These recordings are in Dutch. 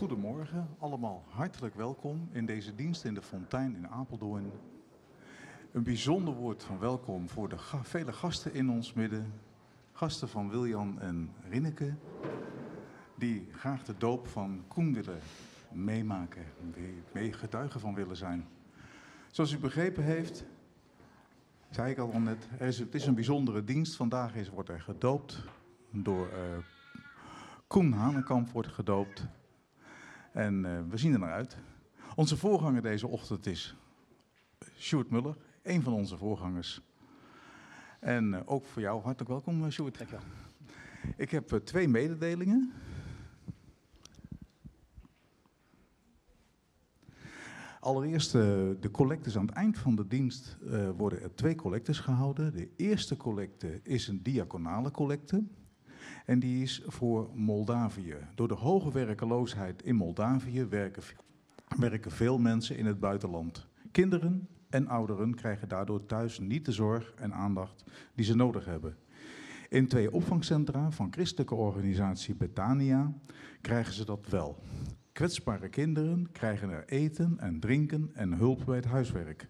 Goedemorgen, allemaal hartelijk welkom in deze dienst in de Fontein in Apeldoorn. Een bijzonder woord van welkom voor de vele gasten in ons midden. Gasten van Wiljan en Rinneke, die graag de doop van Koen willen meemaken, mee getuigen van willen zijn. Zoals u begrepen heeft, zei ik al net, het is een bijzondere dienst. Vandaag is, wordt er gedoopt door uh, Koen Hanekamp wordt gedoopt. En uh, we zien er naar uit. Onze voorganger deze ochtend is Sjoerd Muller, een van onze voorgangers. En uh, ook voor jou hartelijk welkom, Sjoerd. Dankjewel. Ik heb twee mededelingen. Allereerst, de collectes aan het eind van de dienst worden er twee collectes gehouden. De eerste collecte is een diaconale collecte. En die is voor Moldavië. Door de hoge werkeloosheid in Moldavië werken, werken veel mensen in het buitenland. Kinderen en ouderen krijgen daardoor thuis niet de zorg en aandacht die ze nodig hebben. In twee opvangcentra van christelijke organisatie Betania krijgen ze dat wel. Kwetsbare kinderen krijgen er eten en drinken en hulp bij het huiswerk.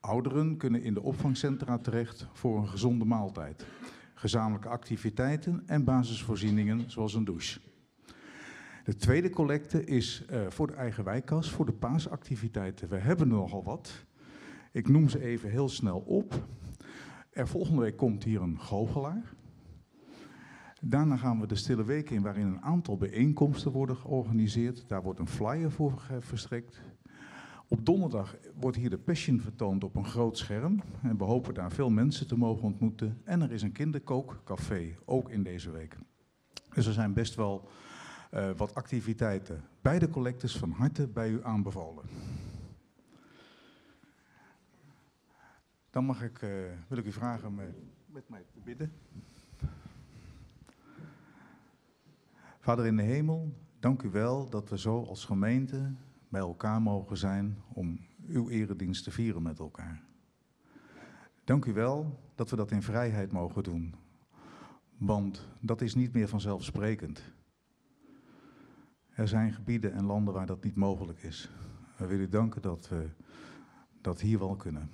Ouderen kunnen in de opvangcentra terecht voor een gezonde maaltijd, gezamenlijke activiteiten en basisvoorzieningen zoals een douche. De tweede collecte is uh, voor de eigen wijkkas, voor de paasactiviteiten. We hebben er nogal wat. Ik noem ze even heel snel op. Er volgende week komt hier een goochelaar. Daarna gaan we de Stille Week in, waarin een aantal bijeenkomsten worden georganiseerd. Daar wordt een flyer voor verstrekt. Op donderdag wordt hier de Passion vertoond op een groot scherm. En we hopen daar veel mensen te mogen ontmoeten. En er is een kinderkookcafé, ook in deze week. Dus er zijn best wel uh, wat activiteiten. Beide collectes van harte bij u aanbevolen. Dan mag ik, uh, wil ik u vragen met, met mij te bidden. Vader in de hemel, dank u wel dat we zo als gemeente bij elkaar mogen zijn om uw eredienst te vieren met elkaar. Dank u wel dat we dat in vrijheid mogen doen, want dat is niet meer vanzelfsprekend. Er zijn gebieden en landen waar dat niet mogelijk is. We willen u danken dat we dat hier wel kunnen.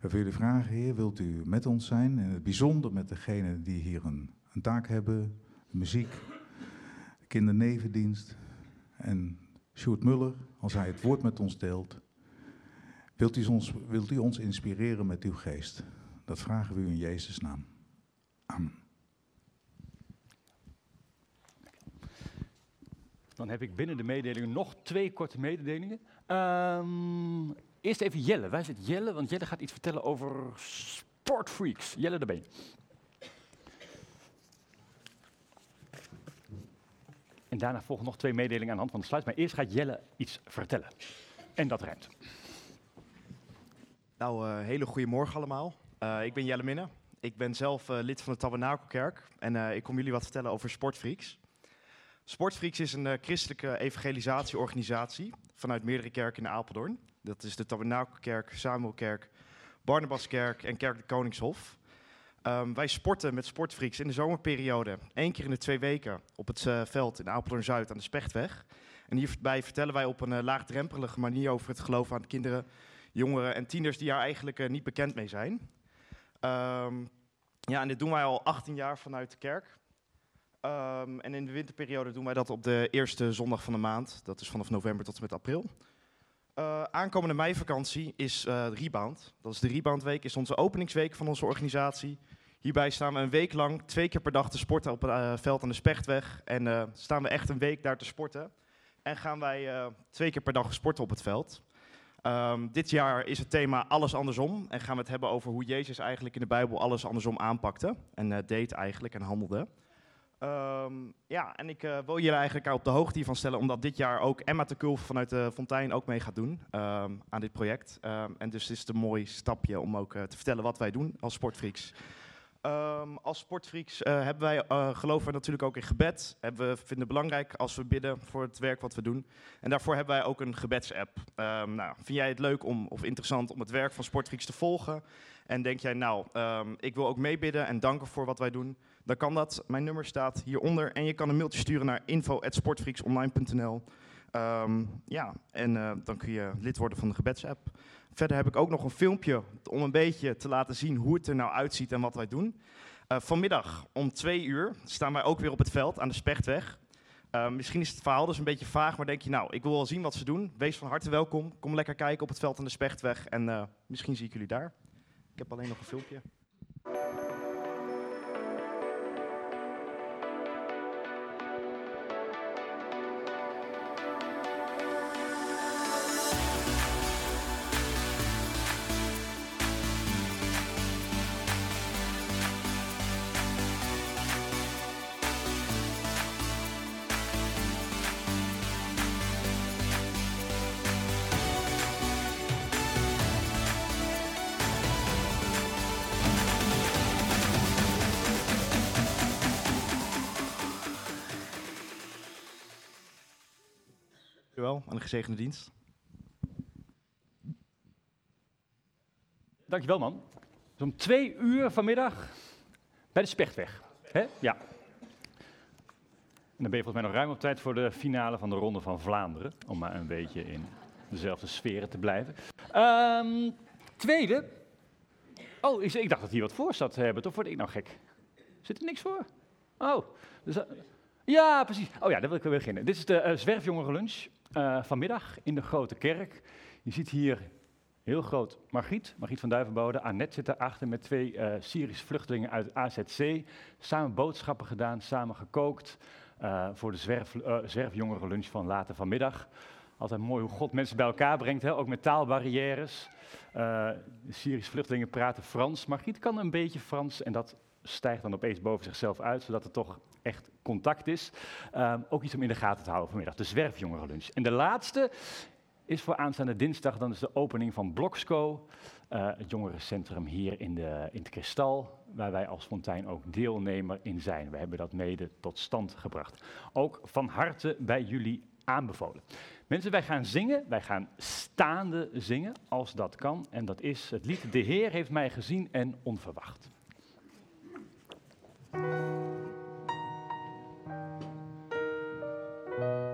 We willen u vragen, Heer, wilt u met ons zijn, en het bijzonder met degenen die hier een, een taak hebben, muziek, kindernevendienst en Sjoerd Muller, als hij het woord met ons deelt. Wilt u, ons, wilt u ons inspireren met uw geest? Dat vragen we u in Jezus' naam. Amen. Dan heb ik binnen de mededelingen nog twee korte mededelingen. Um, eerst even Jelle. Waar zit Jelle? Want Jelle gaat iets vertellen over sportfreaks. Jelle erbij. En daarna volgen nog twee mededelingen aan de hand van de sluit. Maar eerst gaat Jelle iets vertellen. En dat ruimt. Nou, uh, hele goede morgen allemaal. Uh, ik ben Jelle Minne. Ik ben zelf uh, lid van de Tabernakelkerk. En ik kom jullie wat vertellen over Sportfreaks. Sportfreaks is een christelijke evangelisatieorganisatie vanuit meerdere kerken in Apeldoorn. Dat is de Tabernakelkerk, Samuelkerk, Barnabaskerk en Kerk de Koningshof. Um, wij sporten met Sportfreaks in de zomerperiode. één keer in de twee weken op het uh, veld in Apeldoorn-Zuid aan de Spechtweg. En hierbij vertellen wij op een uh, laagdrempelige manier over het geloof aan de kinderen, jongeren en tieners die daar eigenlijk uh, niet bekend mee zijn. Um, ja, en dit doen wij al 18 jaar vanuit de kerk. Um, en in de winterperiode doen wij dat op de eerste zondag van de maand. Dat is vanaf november tot en met april. Aankomende meivakantie is Rebound. Dat is de Rebound Week, is onze openingsweek van onze organisatie. Hierbij staan we een week lang twee keer per dag te sporten op het uh, veld aan de Spechtweg. En staan we echt een week daar te sporten. En gaan wij twee keer per dag sporten op het veld. Um, dit jaar is het thema alles andersom. En gaan we het hebben over hoe Jezus eigenlijk in de Bijbel alles andersom aanpakte. En deed eigenlijk en handelde. Um, ja, en ik wil jullie eigenlijk op de hoogte hiervan stellen, omdat dit jaar ook Emma de Kulf vanuit de Fontein ook mee gaat doen um, aan dit project. En dus is het een mooi stapje om ook te vertellen wat wij doen als sportfreaks. Als sportfreaks uh, hebben wij, geloven we natuurlijk ook in gebed. Hebben we vinden het belangrijk als we bidden voor het werk wat we doen. En daarvoor hebben wij ook een gebedsapp. nou, vind jij het leuk om, of interessant om het werk van sportfreaks te volgen? En denk jij, nou, ik wil ook meebidden en danken voor wat wij doen dan kan dat. Mijn nummer staat hieronder en je kan een mailtje sturen naar info.sportfreaksonline.nl. Ehm, ja, en eh, dan kun je lid worden van de gebedsapp. Verder heb ik ook nog een filmpje om een beetje te laten zien hoe het er nou uitziet en wat wij doen. Uh, vanmiddag om twee uur staan wij ook weer op het veld aan de Spechtweg. Uh, misschien is het verhaal dus een beetje vaag, maar denk je, nou, ik wil wel zien wat ze doen. Wees van harte welkom. Kom lekker kijken op het veld aan de Spechtweg en uh, misschien zie ik jullie daar. Ik heb alleen nog een filmpje. Gezegende dienst. Dankjewel man. Dus om twee uur vanmiddag bij de Spechtweg. Hè? Ja. En dan ben je volgens mij nog ruim op tijd voor de finale van de Ronde van Vlaanderen. Om maar een beetje in dezelfde sferen te blijven. Ehm, tweede. Oh, ik, dacht dat hier wat voor zat te hebben. Toch word ik nou gek? Zit er niks voor? Oh. Dus, uh, ja, precies. Oh ja, daar wil ik weer beginnen. Dit is de uh, zwerfjongerenlunch uh, vanmiddag in de Grote Kerk. Je ziet hier heel groot Margriet, Margriet van Duivenbode. Annette zit daarachter met twee uh, Syrische vluchtelingen uit AZC. Samen boodschappen gedaan, samen gekookt uh, voor de zwerf, zwerfjongerenlunch van later vanmiddag. Altijd mooi hoe God mensen bij elkaar brengt, hè? ook met taalbarrières. Syrische vluchtelingen praten Frans. Margriet kan een beetje Frans en dat stijgt dan opeens boven zichzelf uit, zodat er toch echt contact is. Um, ook iets om in de gaten te houden vanmiddag, de zwerfjongerenlunch. En de laatste is voor aanstaande dinsdag, dan is de opening van Bloksco, uh, het jongerencentrum hier in, de, in het Kristal, waar wij als Fontijn ook deelnemer in zijn. We hebben dat mede tot stand gebracht. Ook van harte bij jullie aanbevolen. Mensen, wij gaan zingen, wij gaan staande zingen, als dat kan. En dat is het lied De Heer heeft mij gezien en onverwacht. thank you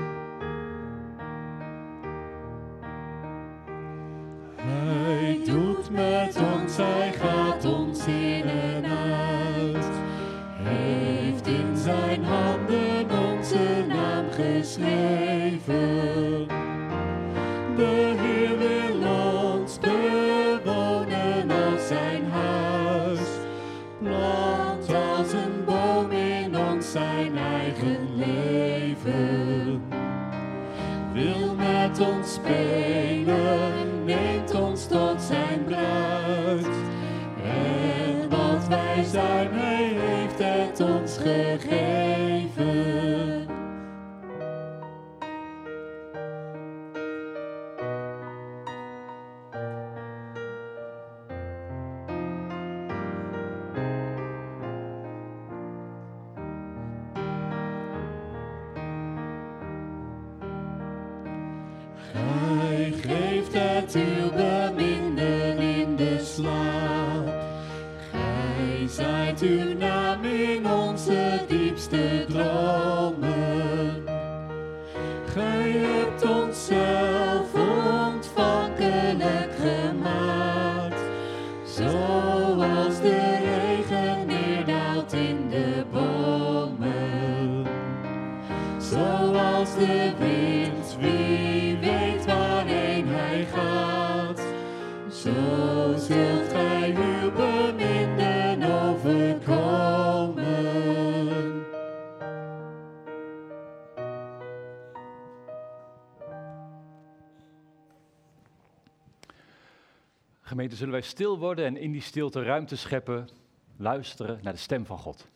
stil worden en in die stilte ruimte scheppen, luisteren naar de stem van God.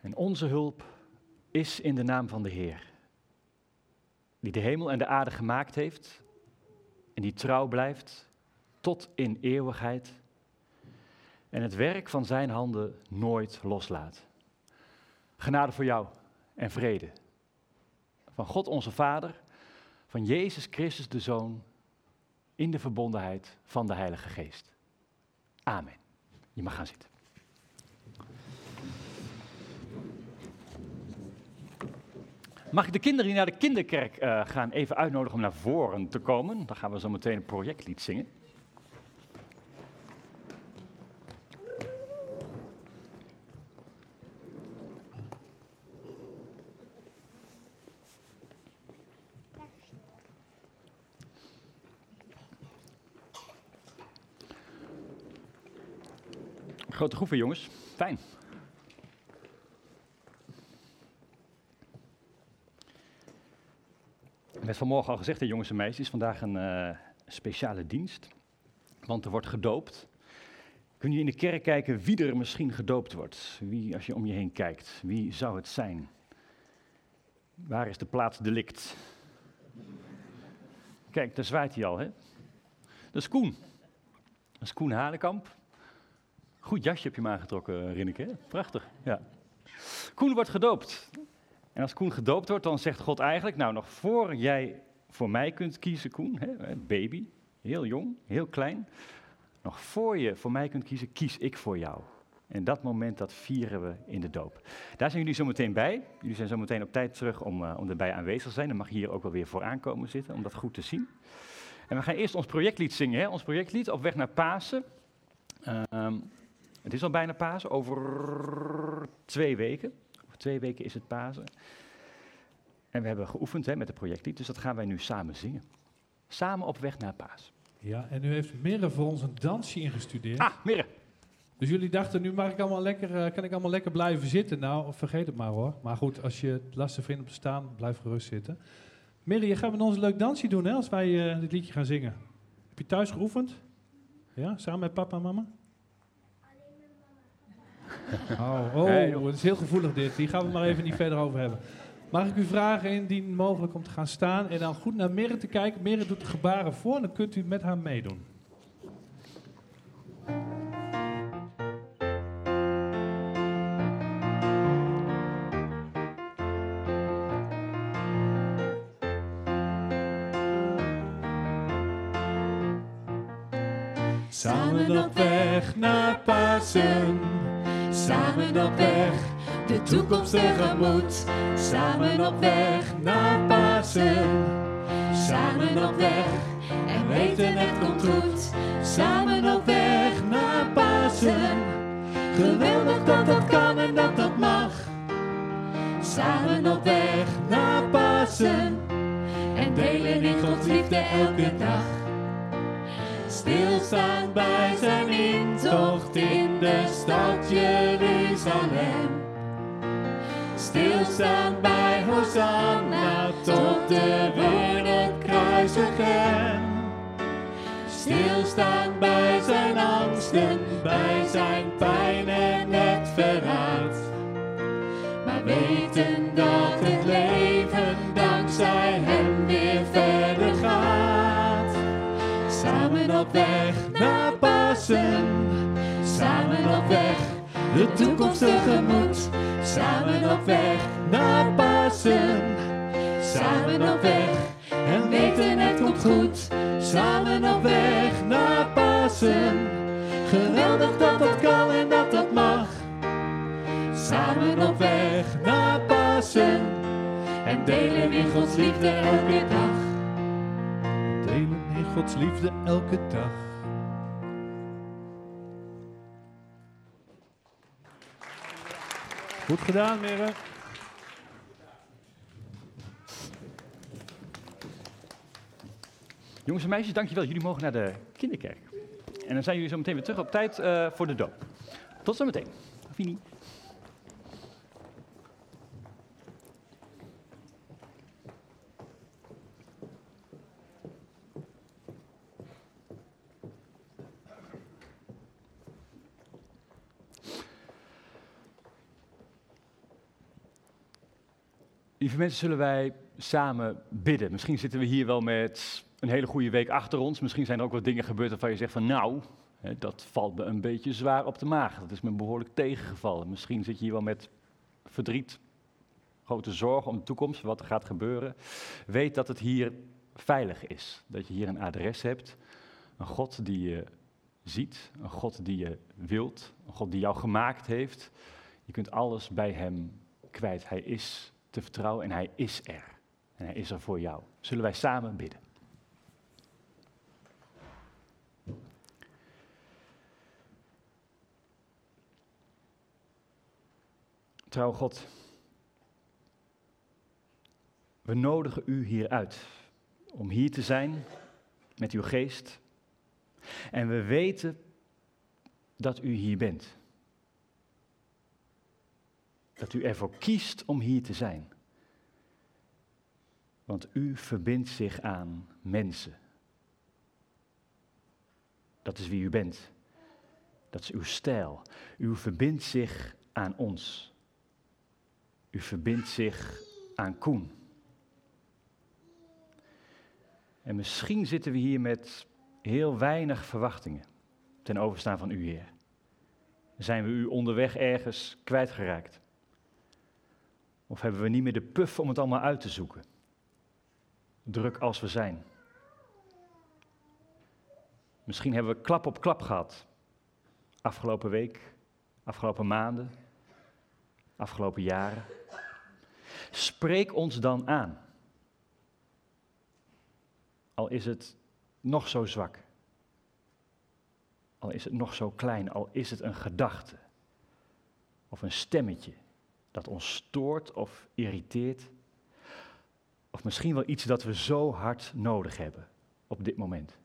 En onze hulp is in de naam van de Heer, die de hemel en de aarde gemaakt heeft en die trouw blijft tot in eeuwigheid en het werk van zijn handen nooit loslaat. Genade voor jou en vrede. Van God onze Vader, van Jezus Christus de Zoon, in de verbondenheid van de Heilige Geest. Amen. Je mag gaan zitten. Mag ik de kinderen die naar de kinderkerk uh, gaan even uitnodigen om naar voren te komen? Dan gaan we zo meteen een projectlied zingen. Groeven, jongens. Fijn. Er werd vanmorgen al gezegd, hè, jongens en meisjes, vandaag een uh, speciale dienst. Want er wordt gedoopt. Kun je in de kerk kijken wie er misschien gedoopt wordt? Wie, als je om je heen kijkt, wie zou het zijn? Waar is de plaats delict? Kijk, daar zwaait hij al, hè? Dat is Koen. Dat is Koen. Goed jasje heb je me aangetrokken, Rinneke. Prachtig, ja. Koen wordt gedoopt. En als Koen gedoopt wordt, dan zegt God eigenlijk, nou nog voor jij voor mij kunt kiezen, Koen, hè, baby, heel jong, heel klein, nog voor je voor mij kunt kiezen, kies ik voor jou. En dat moment, dat vieren we in de doop. Daar zijn jullie zo meteen bij. Jullie zijn zo meteen op tijd terug om, uh, om erbij aanwezig te zijn. Dan mag je hier ook wel weer voor aankomen zitten, om dat goed te zien. En we gaan eerst ons projectlied zingen, hè? ons projectlied op weg naar Pasen. Uh, het is al bijna Pasen, over twee weken. Over twee weken is het Pasen. En we hebben geoefend hè, met het projectlied, dus dat gaan wij nu samen zingen. Samen op weg naar Paas. Ja, en nu heeft Mirre voor ons een dansje ingestudeerd. Ah, Mirre. Dus jullie dachten, nu mag ik allemaal lekker, uh, kan ik allemaal lekker blijven zitten. Nou, vergeet het maar hoor. Maar goed, als je het lastig vindt om te staan, blijf gerust zitten. Mirre, je gaat met ons een leuk dansje doen hè, als wij uh, dit liedje gaan zingen. Heb je thuis geoefend? Ja, samen met papa en mama? Oh, oh, het is heel gevoelig dit. Hier gaan we maar even niet verder over hebben. Mag ik u vragen, indien mogelijk, om te gaan staan en dan goed naar Mirre te kijken. Mirre doet de gebaren voor, dan kunt u met haar meedoen. Samen op weg naar Pasen, samen op weg de toekomst tegemoet. Samen op weg naar Pasen, samen op weg en weten het komt goed. Samen op weg naar Pasen, geweldig dat dat kan en dat dat mag. Samen op weg naar Pasen en delen in Gods liefde elke dag stilstaan bij zijn intocht in de stad Jeruzalem. Stilstaan bij Hosanna tot de wereld kruisigen. Stilstaan bij zijn angsten, bij zijn pijn en het verraad. Maar weten dat het weg naar Pasen, samen op weg de toekomst tegemoet. Samen op weg naar Pasen, samen op weg en weten het komt goed. Samen op weg naar Pasen, geweldig dat dat kan en dat dat mag. Samen op weg naar Pasen en delen in Gods liefde elke dag. Gods liefde elke dag. Goed gedaan, Meren. Jongens en meisjes, dankjewel. Jullie mogen naar de kinderkerk. En dan zijn jullie zo meteen weer terug op tijd eh, voor de doop. Tot zometeen. Fini. Lieve mensen, zullen wij samen bidden? Misschien zitten we hier wel met een hele goede week achter ons. Misschien zijn er ook wat dingen gebeurd waarvan je zegt van nou, dat valt me een beetje zwaar op de maag. Dat is me behoorlijk tegengevallen. Misschien zit je hier wel met verdriet, grote zorg om de toekomst, wat er gaat gebeuren. Weet dat het hier veilig is. Dat je hier een adres hebt. Een God die je ziet, een God die je wilt, een God die jou gemaakt heeft. Je kunt alles bij Hem kwijt. Hij is te vertrouwen en Hij is er. En Hij is er voor jou. Zullen wij samen bidden? Trouw God, we nodigen U hier uit om hier te zijn met uw geest. En we weten dat U hier bent. Dat U ervoor kiest om hier te zijn. Want U verbindt zich aan mensen. Dat is wie U bent. Dat is uw stijl. U verbindt zich aan ons. U verbindt zich aan Koen. En misschien zitten we hier met heel weinig verwachtingen ten overstaan van u, Heer. Zijn we u onderweg ergens kwijtgeraakt? Of hebben we niet meer de puff om het allemaal uit te zoeken? Druk als we zijn. Misschien hebben we klap op klap gehad. Afgelopen week, afgelopen maanden, afgelopen jaren. Spreek ons dan aan. Al is het nog zo zwak. Al is het nog zo klein, al is het een gedachte. Of een stemmetje dat ons stoort of irriteert. Of misschien wel iets dat we zo hard nodig hebben op dit moment.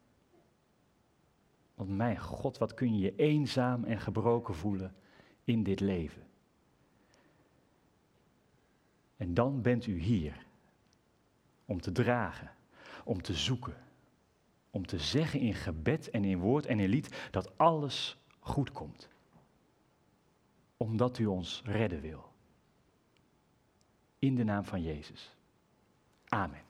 Want mijn God, wat kun je je eenzaam en gebroken voelen in dit leven. En dan bent u hier om te dragen, om te zoeken, om te zeggen in gebed en in woord en in lied dat alles goed komt. Omdat u ons redden wil. In de naam van Jezus. Amen.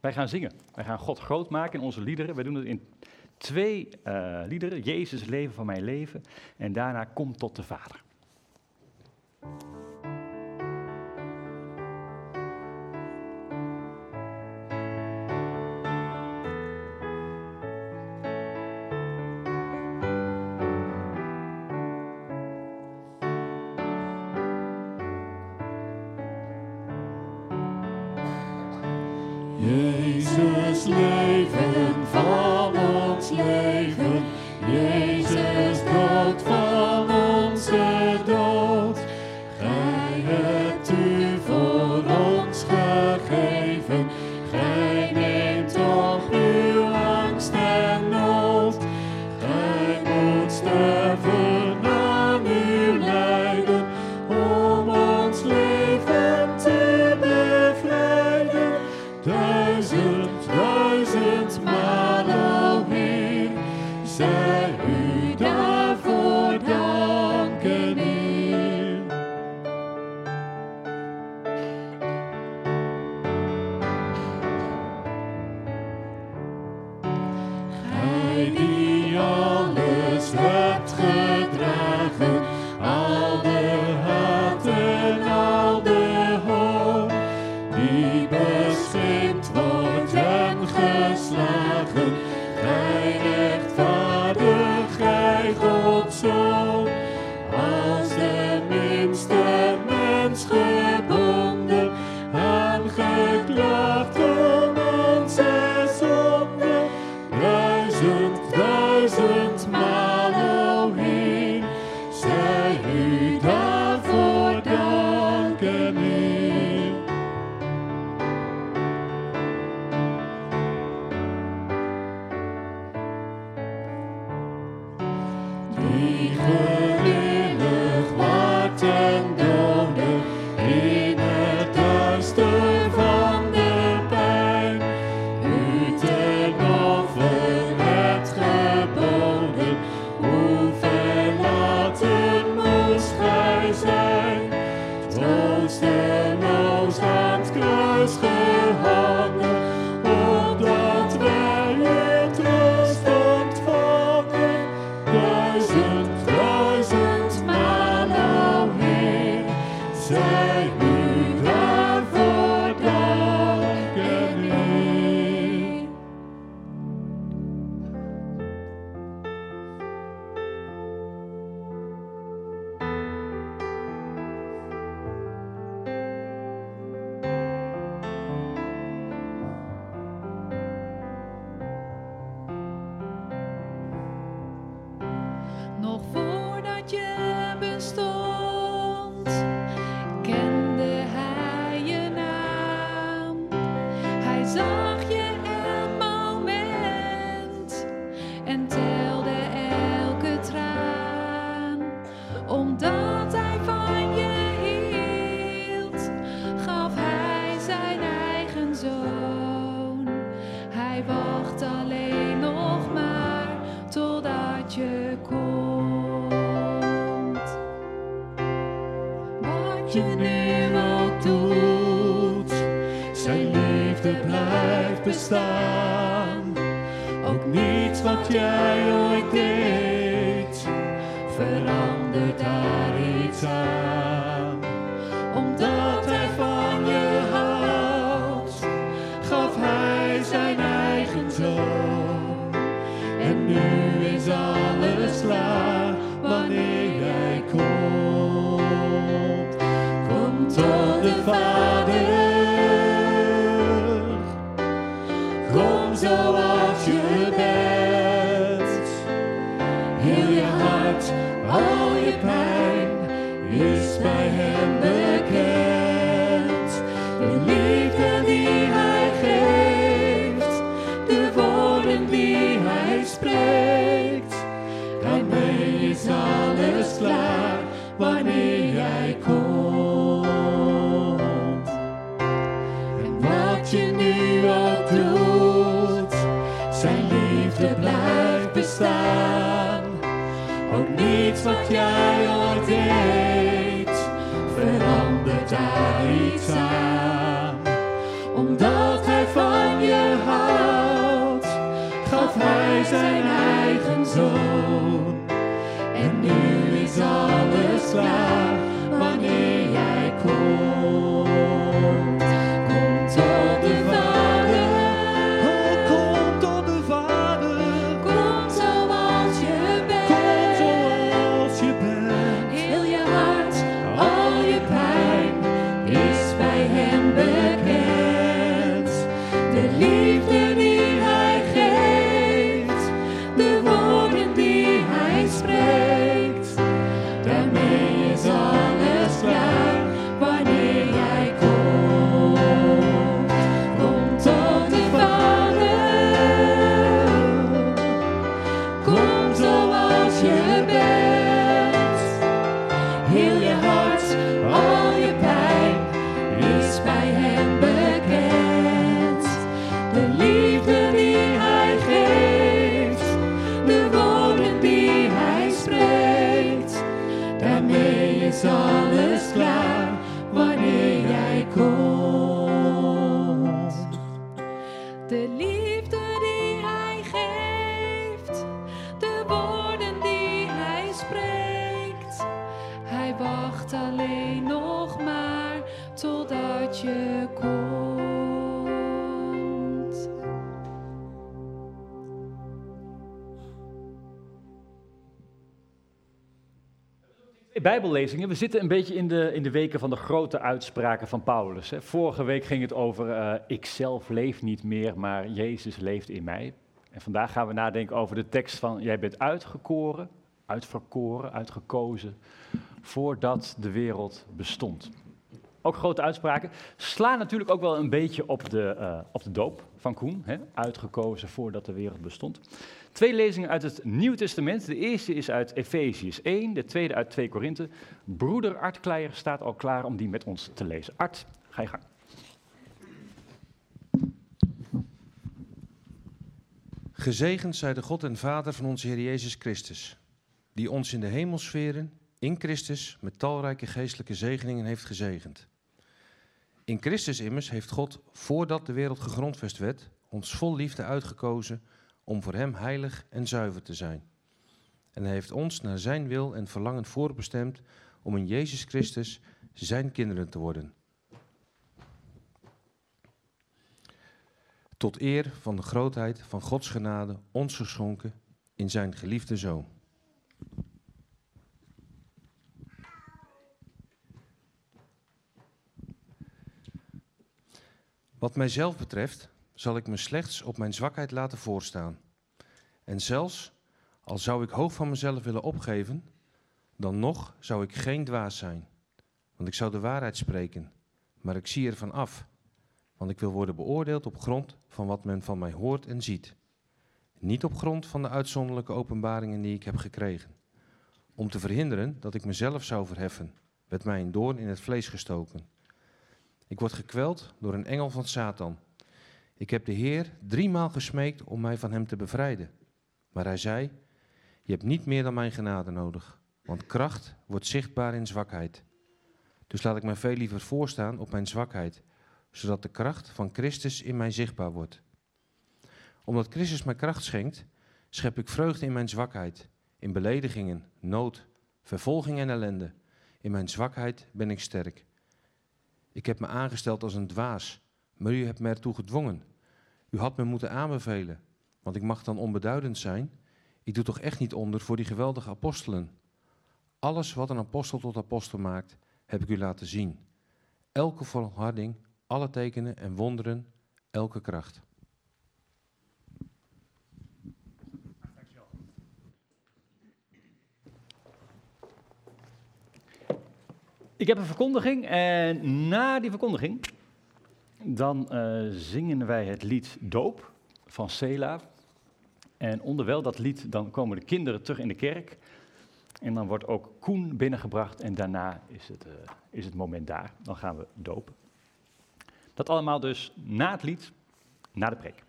Wij gaan zingen. Wij gaan God groot maken in onze liederen. Wij doen het in twee uh, liederen. Jezus, leven van mijn leven. En daarna kom tot de Vader. Bijbellezingen. We zitten een beetje in de, in de weken van de grote uitspraken van Paulus. Hè. Vorige week ging het over eh, uh, ikzelf leef niet meer, maar Jezus leeft in mij. En vandaag gaan we nadenken over de tekst van jij bent uitgekoren, uitverkoren, uitgekozen, voordat de wereld bestond. Ook grote uitspraken. Slaan natuurlijk ook wel een beetje op de, eh, op de doop van Koen. Hè. Uitgekozen voordat de wereld bestond. Twee lezingen uit het Nieuwe Testament. De eerste is uit Efeziërs 1, de tweede uit 2 Korinthe. Broeder Art Kleijer staat al klaar om die met ons te lezen. Art, ga je gang. Gezegend zij de God en Vader van onze Heer Jezus Christus, die ons in de hemelsferen in Christus met talrijke geestelijke zegeningen heeft gezegend. In Christus immers heeft God, voordat de wereld gegrondvest werd, ons vol liefde uitgekozen om voor Hem heilig en zuiver te zijn. En Hij heeft ons naar Zijn wil en verlangen voorbestemd om in Jezus Christus Zijn kinderen te worden. Tot eer van de grootheid van Gods genade ons geschonken in Zijn geliefde Zoon. Wat mijzelf betreft, zal ik me slechts op mijn zwakheid laten voorstaan. En zelfs, al zou ik hoog van mezelf willen opgeven, dan nog zou ik geen dwaas zijn. Want ik zou de waarheid spreken, maar ik zie ervan af. Want ik wil worden beoordeeld op grond van wat men van mij hoort en ziet. Niet op grond van de uitzonderlijke openbaringen die ik heb gekregen. Om te verhinderen dat ik mezelf zou verheffen, werd mij een doorn in het vlees gestoken. Ik word gekweld door een engel van Satan. Ik heb de Heer driemaal gesmeekt om mij van hem te bevrijden. Maar hij zei: Je hebt niet meer dan mijn genade nodig, want kracht wordt zichtbaar in zwakheid. Dus laat ik mij veel liever voorstaan op mijn zwakheid, zodat de kracht van Christus in mij zichtbaar wordt. Omdat Christus mij kracht schenkt, schep ik vreugde in mijn zwakheid, in beledigingen, nood, vervolging en ellende. In mijn zwakheid ben ik sterk. Ik heb me aangesteld als een dwaas, maar u hebt me ertoe gedwongen. U had me moeten aanbevelen, want ik mag dan onbeduidend zijn. Ik doe toch echt niet onder voor die geweldige apostelen. Alles wat een apostel tot apostel maakt, heb ik u laten zien. Elke volharding, alle tekenen en wonderen, elke kracht. Ik heb een verkondiging en na die verkondiging dan uh, zingen wij het lied Doop van Sela. En onderwijl dat lied dan komen de kinderen terug in de kerk. En dan wordt ook Koen binnengebracht en daarna is het, uh, is het moment daar. Dan gaan we dopen. Dat allemaal dus na het lied, na de preek.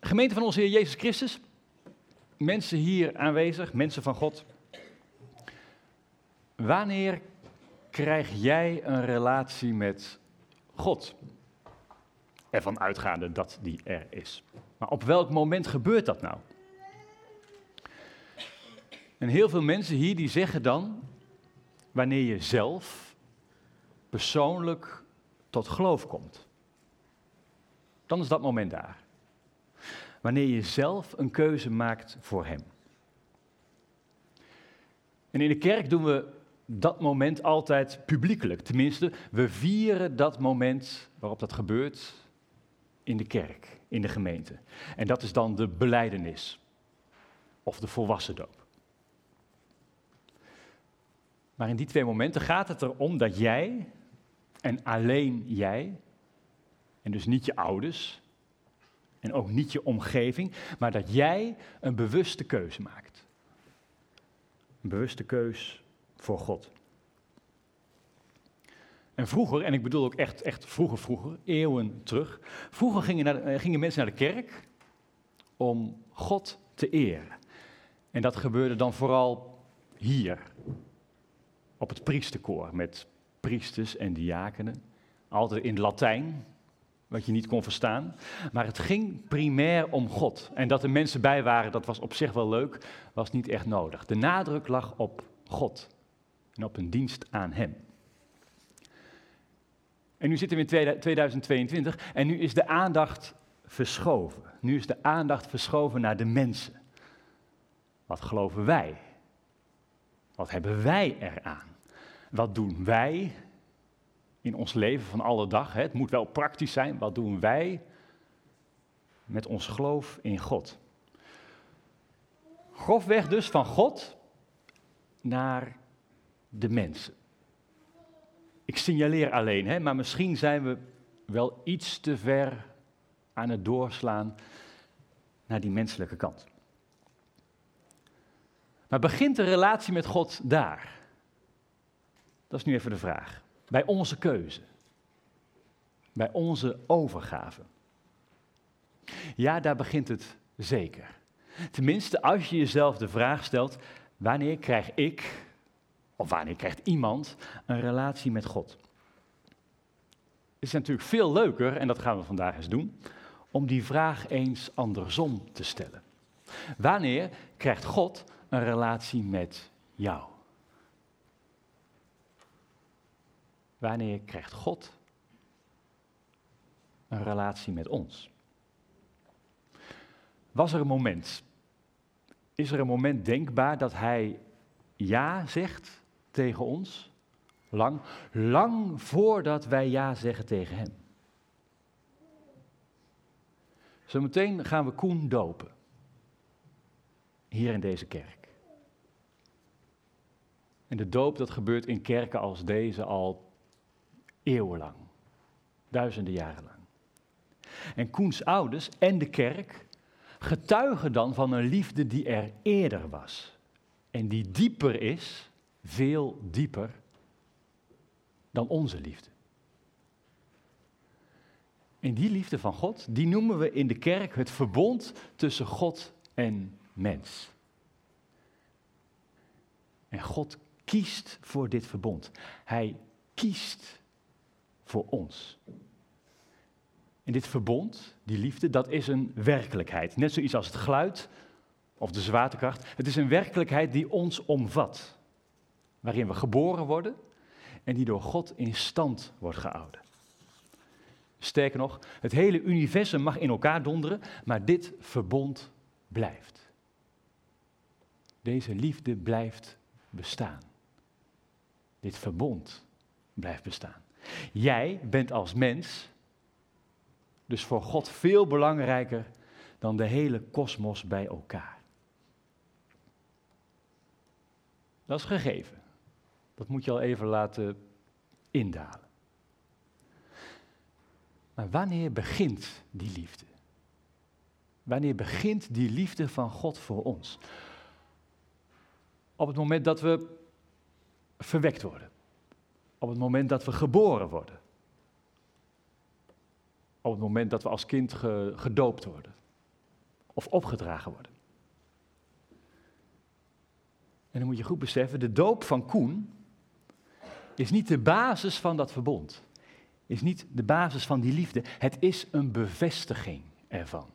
Gemeente van onze Heer Jezus Christus, mensen hier aanwezig, mensen van God. Wanneer krijg jij een relatie met God? Ervan uitgaande dat die er is. Maar op welk moment gebeurt dat nou? En heel veel mensen hier die zeggen dan, wanneer je zelf persoonlijk tot geloof komt. Dan is dat moment daar wanneer je zelf een keuze maakt voor Hem. En in de kerk doen we dat moment altijd publiekelijk. Tenminste, we vieren dat moment waarop dat gebeurt in de kerk, in de gemeente. En dat is dan de beleidenis of de volwassen doop. Maar in die twee momenten gaat het erom dat jij en alleen jij, en dus niet je ouders, en ook niet je omgeving, maar dat jij een bewuste keuze maakt. Een bewuste keus voor God. En vroeger, en ik bedoel ook echt, echt vroeger, vroeger, eeuwen terug, vroeger gingen, eh, gingen mensen naar de kerk om God te eren. En dat gebeurde dan vooral hier, op het priesterkoor, met priesters en diakenen. Altijd in Latijn, wat je niet kon verstaan. Maar het ging primair om God. En dat er mensen bij waren, dat was op zich wel leuk, was niet echt nodig. De nadruk lag op God en op een dienst aan Hem. En nu zitten we in 2022 en nu is de aandacht verschoven. Nu is de aandacht verschoven naar de mensen. Wat geloven wij? Wat hebben wij eraan? Wat doen wij in ons leven van alle dag. Hè? Het moet wel praktisch zijn. Wat doen wij met ons geloof in God? Grofweg dus van God naar de mensen. Ik signaleer alleen, hè, maar misschien zijn we wel iets te ver aan het doorslaan naar die menselijke kant. Maar begint de relatie met God daar? Dat is nu even de vraag. Bij onze keuze. Bij onze overgave. Ja, daar begint het zeker. Tenminste, als je jezelf de vraag stelt: wanneer krijg ik, of wanneer krijgt iemand, een relatie met God? Het is natuurlijk veel leuker, en dat gaan we vandaag eens doen, om die vraag eens andersom te stellen. Wanneer krijgt God een relatie met jou? Wanneer krijgt God een relatie met ons? Was er een moment, is er een moment denkbaar dat Hij ja zegt tegen ons? Lang, lang voordat wij ja zeggen tegen Hem. Zometeen gaan we Koen dopen. Hier in deze kerk. En de doop dat gebeurt in kerken als deze al eeuwenlang. Duizenden jaren lang. En Koens ouders en de kerk getuigen dan van een liefde die er eerder was. En die dieper is, veel dieper, dan onze liefde. En die liefde van God, die noemen we in de kerk het verbond tussen God en mens. En God kiest voor dit verbond. Hij kiest voor ons. En dit verbond, die liefde, dat is een werkelijkheid. Net zoiets als het geluid of de zwaartekracht. Het is een werkelijkheid die ons omvat. Waarin we geboren worden en die door God in stand wordt gehouden. Sterker nog, het hele universum mag in elkaar donderen, maar dit verbond blijft. Deze liefde blijft bestaan. Dit verbond blijft bestaan. Jij bent als mens dus voor God veel belangrijker dan de hele kosmos bij elkaar. Dat is gegeven. Dat moet je al even laten indalen. Maar wanneer begint die liefde? Wanneer begint die liefde van God voor ons? Op het moment dat we verwekt worden. Op het moment dat we geboren worden. Op het moment dat we als kind gedoopt worden. Of opgedragen worden. En dan moet je goed beseffen, de doop van Koen is niet de basis van dat verbond. Is niet de basis van die liefde. Het is een bevestiging ervan.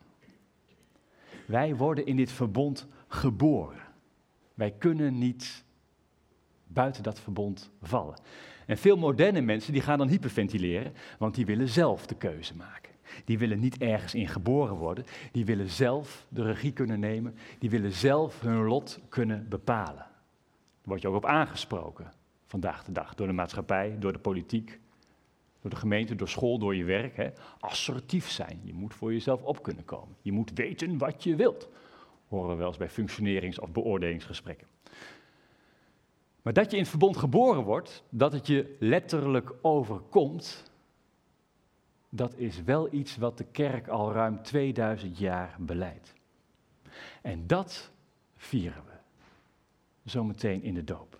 Wij worden in dit verbond geboren. Wij kunnen niet buiten dat verbond vallen. En veel moderne mensen die gaan dan hyperventileren, want die willen zelf de keuze maken. Die willen niet ergens in geboren worden, die willen zelf de regie kunnen nemen, die willen zelf hun lot kunnen bepalen. Daar word je ook op aangesproken vandaag de dag, door de maatschappij, door de politiek, door de gemeente, door school, door je werk. Hè. Assertief zijn, je moet voor jezelf op kunnen komen. Je moet weten wat je wilt, horen we wel eens bij functionerings- of beoordelingsgesprekken. Maar dat je in het verbond geboren wordt, dat het je letterlijk overkomt, dat is wel iets wat de kerk al ruim 2000 jaar beleidt. En dat vieren we zometeen in de doop.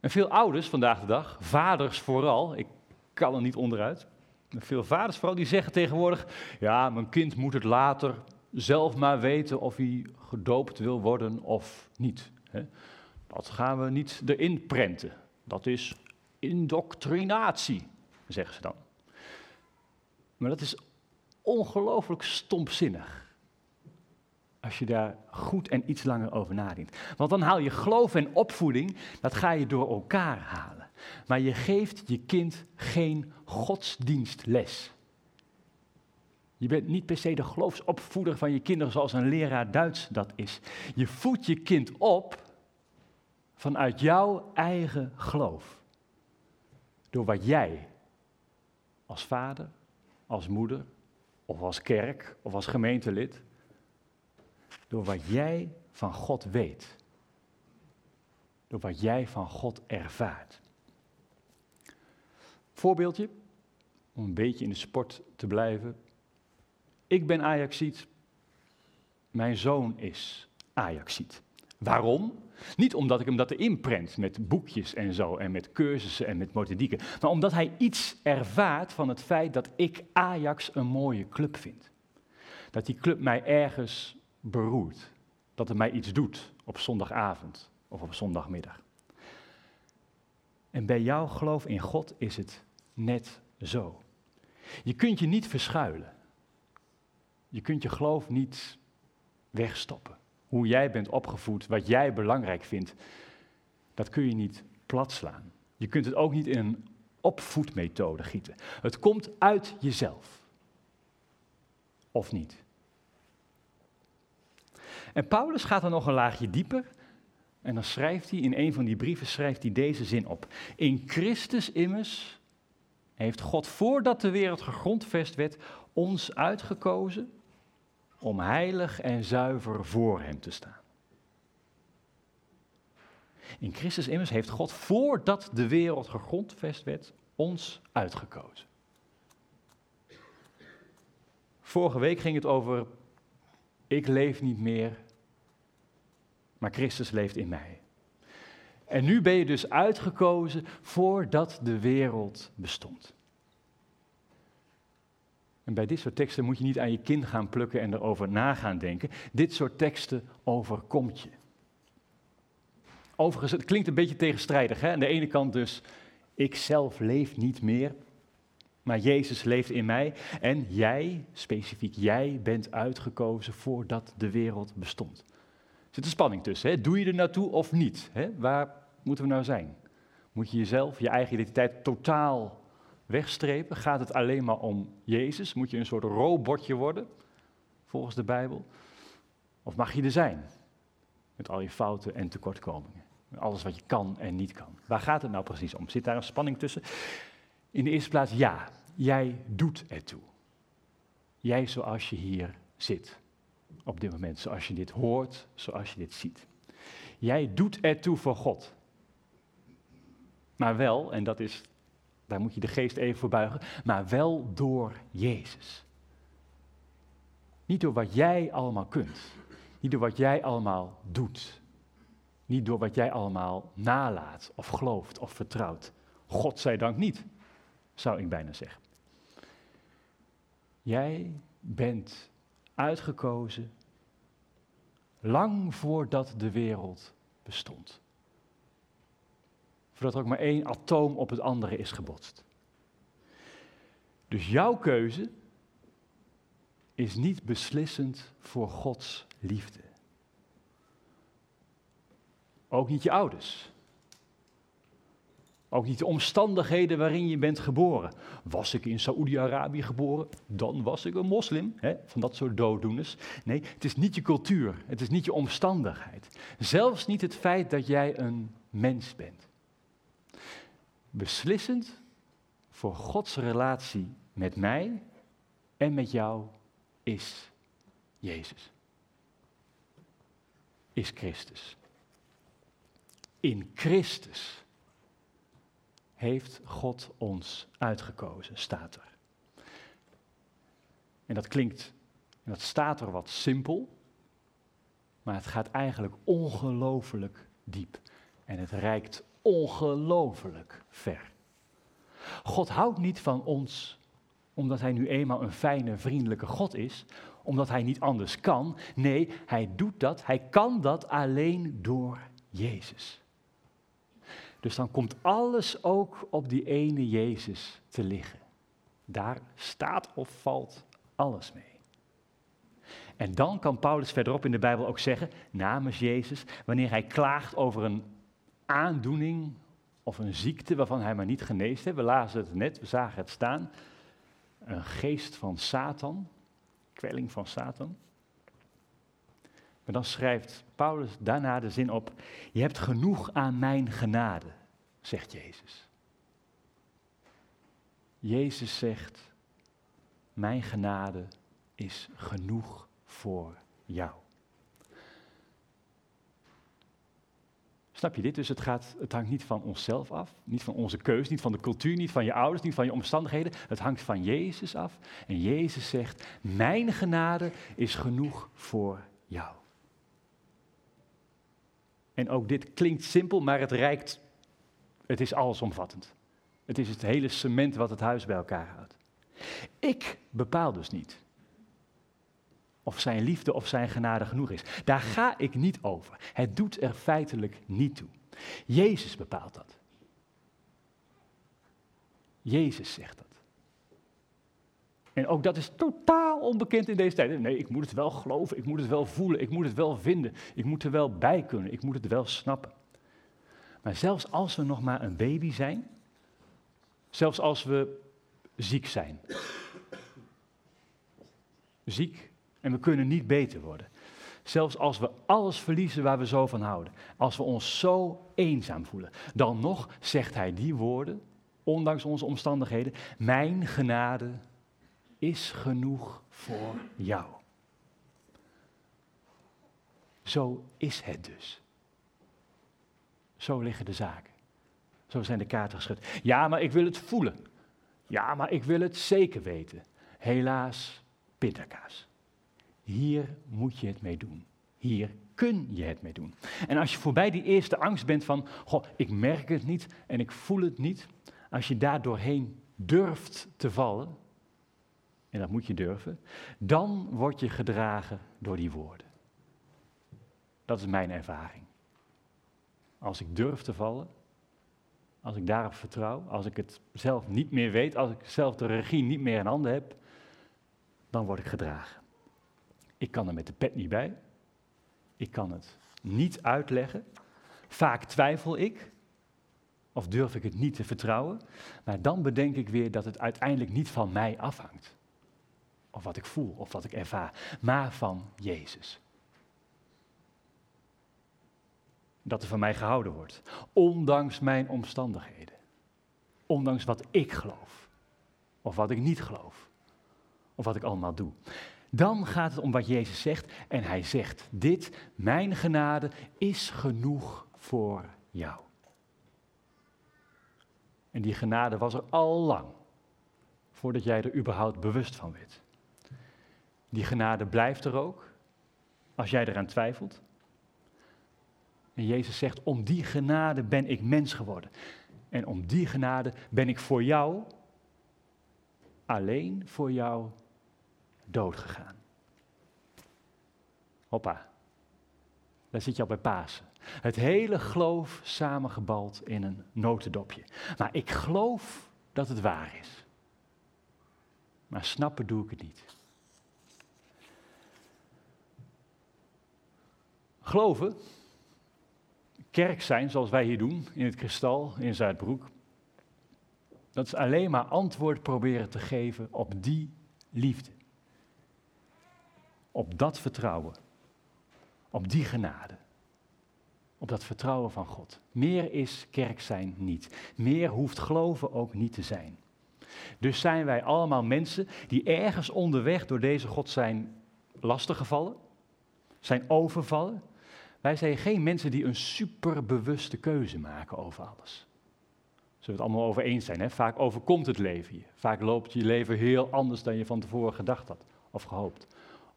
En veel ouders vandaag de dag, vaders vooral, ik kan er niet onderuit, veel vaders vooral, die zeggen tegenwoordig, ja, mijn kind moet het later zelf maar weten of hij gedoopt wil worden of niet. Dat gaan we niet erin prenten. Dat is indoctrinatie, zeggen ze dan. Maar dat is ongelooflijk stompzinnig. Als je daar goed en iets langer over nadenkt. Want dan haal je geloof en opvoeding, dat ga je door elkaar halen. Maar je geeft je kind geen godsdienstles. Je bent niet per se de geloofsopvoeder van je kinderen zoals een leraar Duits dat is. Je voedt je kind op vanuit jouw eigen geloof. Door wat jij als vader, als moeder of als kerk of als gemeentelid door wat jij van God weet. Door wat jij van God ervaart. Voorbeeldje, om een beetje in de sport te blijven. Ik ben Ajaxiet. Mijn zoon is Ajaxiet. Waarom? Niet omdat ik hem dat erin prent met boekjes en zo en met cursussen en met methodieken, maar omdat hij iets ervaart van het feit dat ik Ajax een mooie club vind. Dat die club mij ergens beroert. Dat het mij iets doet op zondagavond of op zondagmiddag. En bij jouw geloof in God is het net zo. Je kunt je niet verschuilen. Je kunt je geloof niet wegstoppen. Hoe jij bent opgevoed, wat jij belangrijk vindt, dat kun je niet platslaan. Je kunt het ook niet in een opvoedmethode gieten. Het komt uit jezelf. Of niet? En Paulus gaat er nog een laagje dieper. En dan schrijft hij in een van die brieven schrijft hij deze zin op. In Christus immers heeft God voordat de wereld gegrondvest werd ons uitgekozen om heilig en zuiver voor Hem te staan. In Christus immers heeft God voordat de wereld gegrondvest werd ons uitgekozen. Vorige week ging het over ik leef niet meer, maar Christus leeft in mij. En nu ben je dus uitgekozen voordat de wereld bestond. En bij dit soort teksten moet je niet aan je kin gaan plukken en erover na gaan denken. Dit soort teksten overkomt je. Overigens, het klinkt een beetje tegenstrijdig. Hè? Aan de ene kant dus, ik zelf leef niet meer, maar Jezus leeft in mij. En jij, specifiek jij, bent uitgekozen voordat de wereld bestond. Er zit een spanning tussen. Hè? Doe je er naartoe of niet? Hè? Waar moeten we nou zijn? Moet je jezelf, je eigen identiteit totaal wegstrepen? Gaat het alleen maar om Jezus? Moet je een soort robotje worden, volgens de Bijbel? Of mag je er zijn? Met al je fouten en tekortkomingen. Alles wat je kan en niet kan. Waar gaat het nou precies om? Zit daar een spanning tussen? In de eerste plaats, ja, jij doet ertoe. Jij zoals je hier zit. Op dit moment, zoals je dit hoort, zoals je dit ziet. Jij doet ertoe voor God. Maar wel, en dat is daar moet je de geest even voor buigen, maar wel door Jezus. Niet door wat jij allemaal kunt, niet door wat jij allemaal doet, niet door wat jij allemaal nalaat of gelooft of vertrouwt. God zij dank niet, zou ik bijna zeggen. Jij bent uitgekozen lang voordat de wereld bestond voordat er ook maar één atoom op het andere is gebotst. Dus jouw keuze is niet beslissend voor Gods liefde. Ook niet je ouders. Ook niet de omstandigheden waarin je bent geboren. Was ik in Saoedi-Arabië geboren, dan was ik een moslim. Hè? Van dat soort dooddoeners. Nee, het is niet je cultuur, het is niet je omstandigheid. Zelfs niet het feit dat jij een mens bent beslissend voor Gods relatie met mij en met jou is Jezus. Is Christus. In Christus heeft God ons uitgekozen, staat er. En dat klinkt, en dat staat er wat simpel, maar het gaat eigenlijk ongelooflijk diep. En het reikt ongelooflijk ver. God houdt niet van ons omdat hij nu eenmaal een fijne, vriendelijke God is, omdat hij niet anders kan. Nee, hij doet dat, hij kan dat alleen door Jezus. Dus dan komt alles ook op die ene Jezus te liggen. Daar staat of valt alles mee. En dan kan Paulus verderop in de Bijbel ook zeggen, namens Jezus, wanneer hij klaagt over een aandoening of een ziekte waarvan hij maar niet geneest heeft. We lazen het net, we zagen het staan. Een geest van Satan, kwelling van Satan. Maar dan schrijft Paulus daarna de zin op: Je hebt genoeg aan mijn genade, zegt Jezus. Jezus zegt: Mijn genade is genoeg voor jou. Snap je dit? Dus het, gaat, het hangt niet van onszelf af, niet van onze keus, niet van de cultuur, niet van je ouders, niet van je omstandigheden. Het hangt van Jezus af. En Jezus zegt, mijn genade is genoeg voor jou. En ook dit klinkt simpel, maar het reikt, het is allesomvattend. Het is het hele cement wat het huis bij elkaar houdt. Ik bepaal dus niet of zijn liefde of zijn genade genoeg is. Daar ga ik niet over. Het doet er feitelijk niet toe. Jezus bepaalt dat. Jezus zegt dat. En ook dat is totaal onbekend in deze tijd. Nee, ik moet het wel geloven, ik moet het wel voelen, ik moet het wel vinden, ik moet er wel bij kunnen, ik moet het wel snappen. Maar zelfs als we nog maar een baby zijn, zelfs als we ziek zijn, ziek en we kunnen niet beter worden. Zelfs als we alles verliezen waar we zo van houden, als we ons zo eenzaam voelen, dan nog zegt hij die woorden, ondanks onze omstandigheden, mijn genade is genoeg voor jou. Zo is het dus. Zo liggen de zaken. Zo zijn de kaarten geschud. Ja, maar ik wil het voelen. Ja, maar ik wil het zeker weten. Helaas, pindakaas. Hier moet je het mee doen. Hier kun je het mee doen. En als je voorbij die eerste angst bent van, goh, ik merk het niet en ik voel het niet. Als je daar doorheen durft te vallen, en dat moet je durven, dan word je gedragen door die woorden. Dat is mijn ervaring. Als ik durf te vallen, als ik daarop vertrouw, als ik het zelf niet meer weet, als ik zelf de regie niet meer in handen heb, dan word ik gedragen. Ik kan er met de pet niet bij. Ik kan het niet uitleggen. Vaak twijfel ik. Of durf ik het niet te vertrouwen. Maar dan bedenk ik weer dat het uiteindelijk niet van mij afhangt. Of wat ik voel of wat ik ervaar. Maar van Jezus. Dat er van mij gehouden wordt. Ondanks mijn omstandigheden. Ondanks wat ik geloof. Of wat ik niet geloof. Of wat ik allemaal doe. Dan gaat het om wat Jezus zegt. En hij zegt dit, mijn genade is genoeg voor jou. En die genade was er al lang, voordat jij er überhaupt bewust van werd. Die genade blijft er ook, als jij eraan twijfelt. En Jezus zegt, om die genade ben ik mens geworden. En om die genade ben ik voor jou, alleen voor jou doodgegaan. Hoppa, daar zit je al bij Pasen. Het hele geloof samengebald in een notendopje. Maar ik geloof dat het waar is. Maar snappen doe ik het niet. Geloven, kerk zijn zoals wij hier doen, in het kristal, in Zuidbroek, dat is alleen maar antwoord proberen te geven op die liefde op dat vertrouwen, op die genade, op dat vertrouwen van God. Meer is kerk zijn niet. Meer hoeft geloven ook niet te zijn. Dus zijn wij allemaal mensen die ergens onderweg door deze God zijn lastiggevallen, zijn overvallen. Wij zijn geen mensen die een superbewuste keuze maken over alles. Zullen we het allemaal over eens zijn? Hè? Vaak overkomt het leven je. Vaak loopt je leven heel anders dan je van tevoren gedacht had of gehoopt.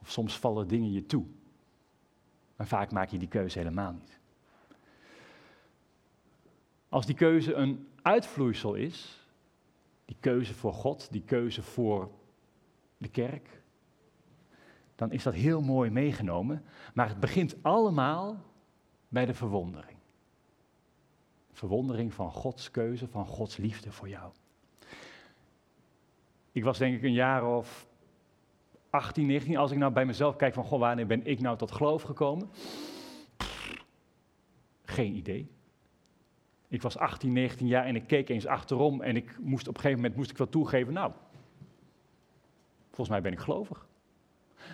Of soms vallen dingen je toe. Maar vaak maak je die keuze helemaal niet. Als die keuze een uitvloeisel is, die keuze voor God, die keuze voor de kerk, dan is dat heel mooi meegenomen. Maar het begint allemaal bij de verwondering. Verwondering van Gods keuze, van Gods liefde voor jou. Ik was denk ik een jaar of 18, 19, als ik nou bij mezelf kijk van, goh, wanneer ben ik nou tot geloof gekomen? Geen idee. Ik was 18, 19 jaar en ik keek eens achterom en ik moest op een gegeven moment moest ik wel toegeven, nou, volgens mij ben ik gelovig.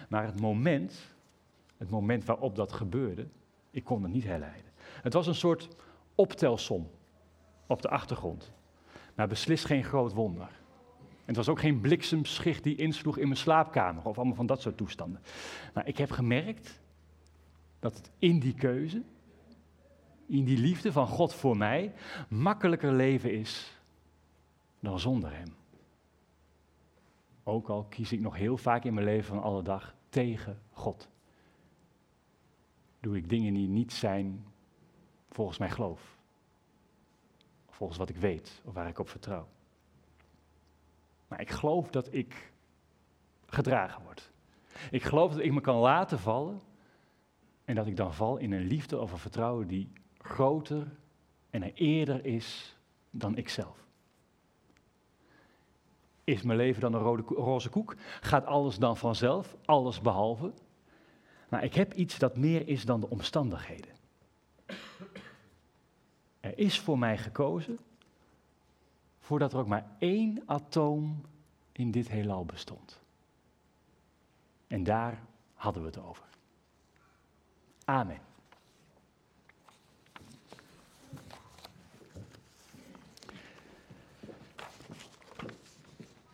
Maar het moment, het moment waarop dat gebeurde, ik kon het niet herleiden. Het was een soort optelsom op de achtergrond, maar beslist geen groot wonder. Het was ook geen bliksemschicht die insloeg in mijn slaapkamer of allemaal van dat soort toestanden. Maar ik heb gemerkt dat het in die keuze in die liefde van God voor mij, makkelijker leven is dan zonder Hem. Ook al kies ik nog heel vaak in mijn leven van alle dag tegen God. Doe ik dingen die niet zijn volgens mijn geloof. Volgens wat ik weet of waar ik op vertrouw. Maar ik geloof dat ik gedragen word. Ik geloof dat ik me kan laten vallen en dat ik dan val in een liefde of een vertrouwen die groter en eerder is dan ikzelf. Is mijn leven dan een rode, roze koek? Gaat alles dan vanzelf? Alles behalve? Maar ik heb iets dat meer is dan de omstandigheden. Er is voor mij gekozen voordat er ook maar één atoom in dit heelal bestond. En daar hadden we het over. Amen.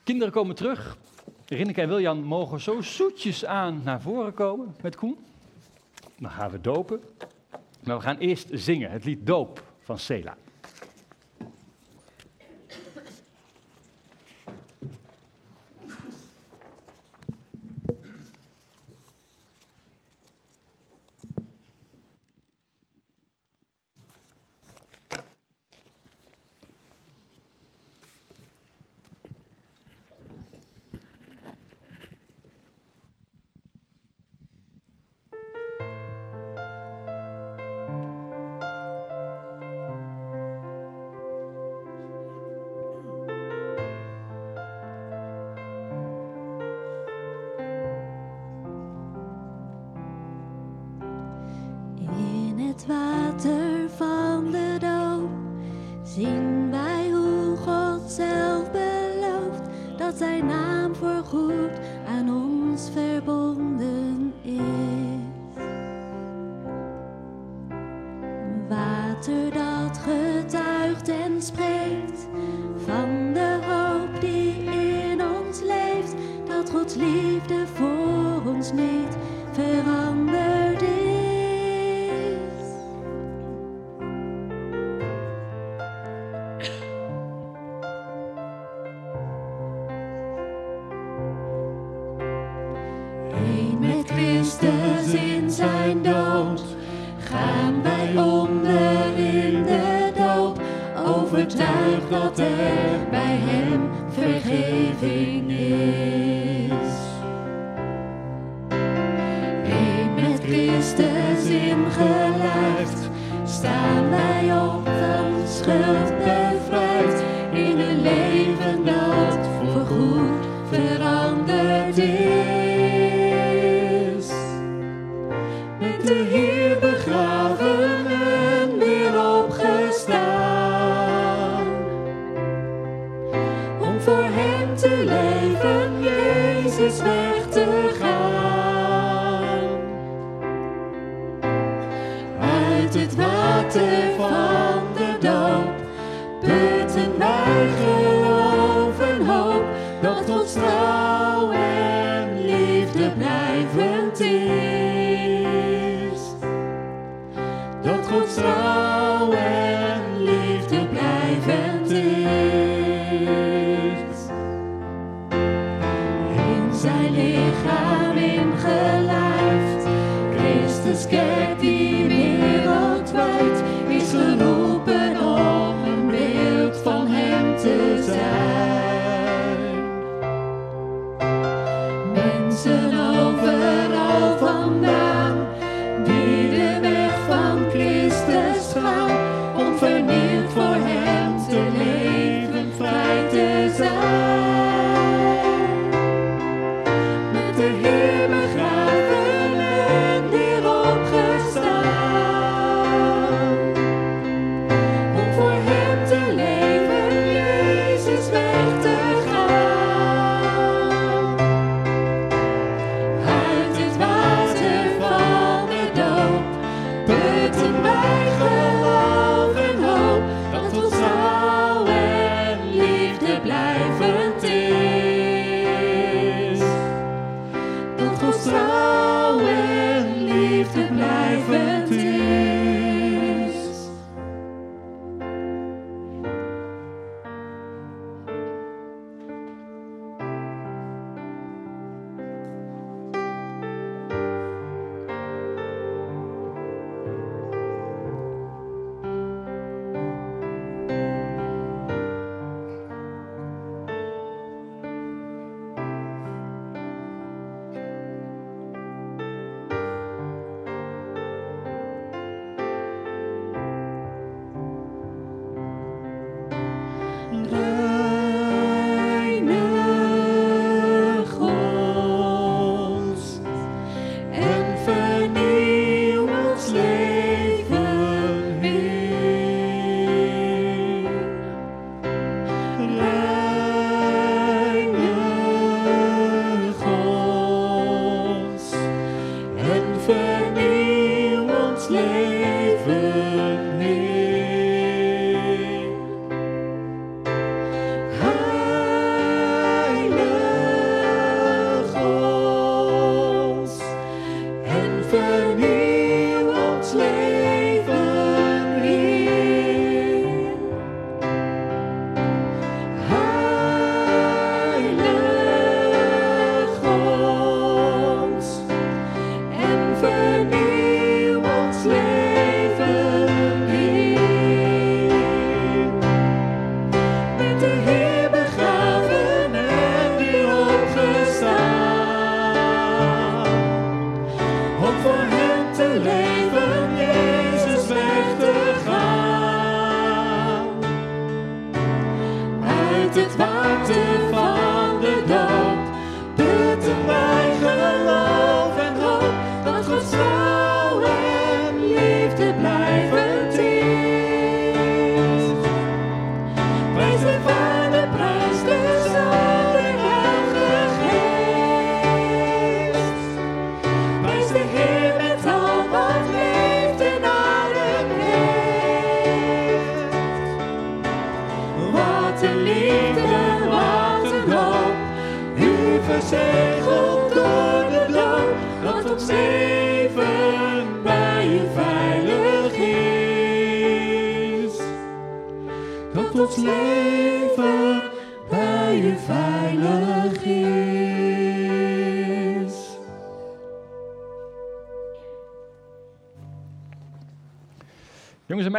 Kinderen komen terug. Rinneke en Wiljan mogen zo zoetjes aan naar voren komen met Koen. Dan gaan we dopen. Maar we gaan eerst zingen het lied Doop van Sela.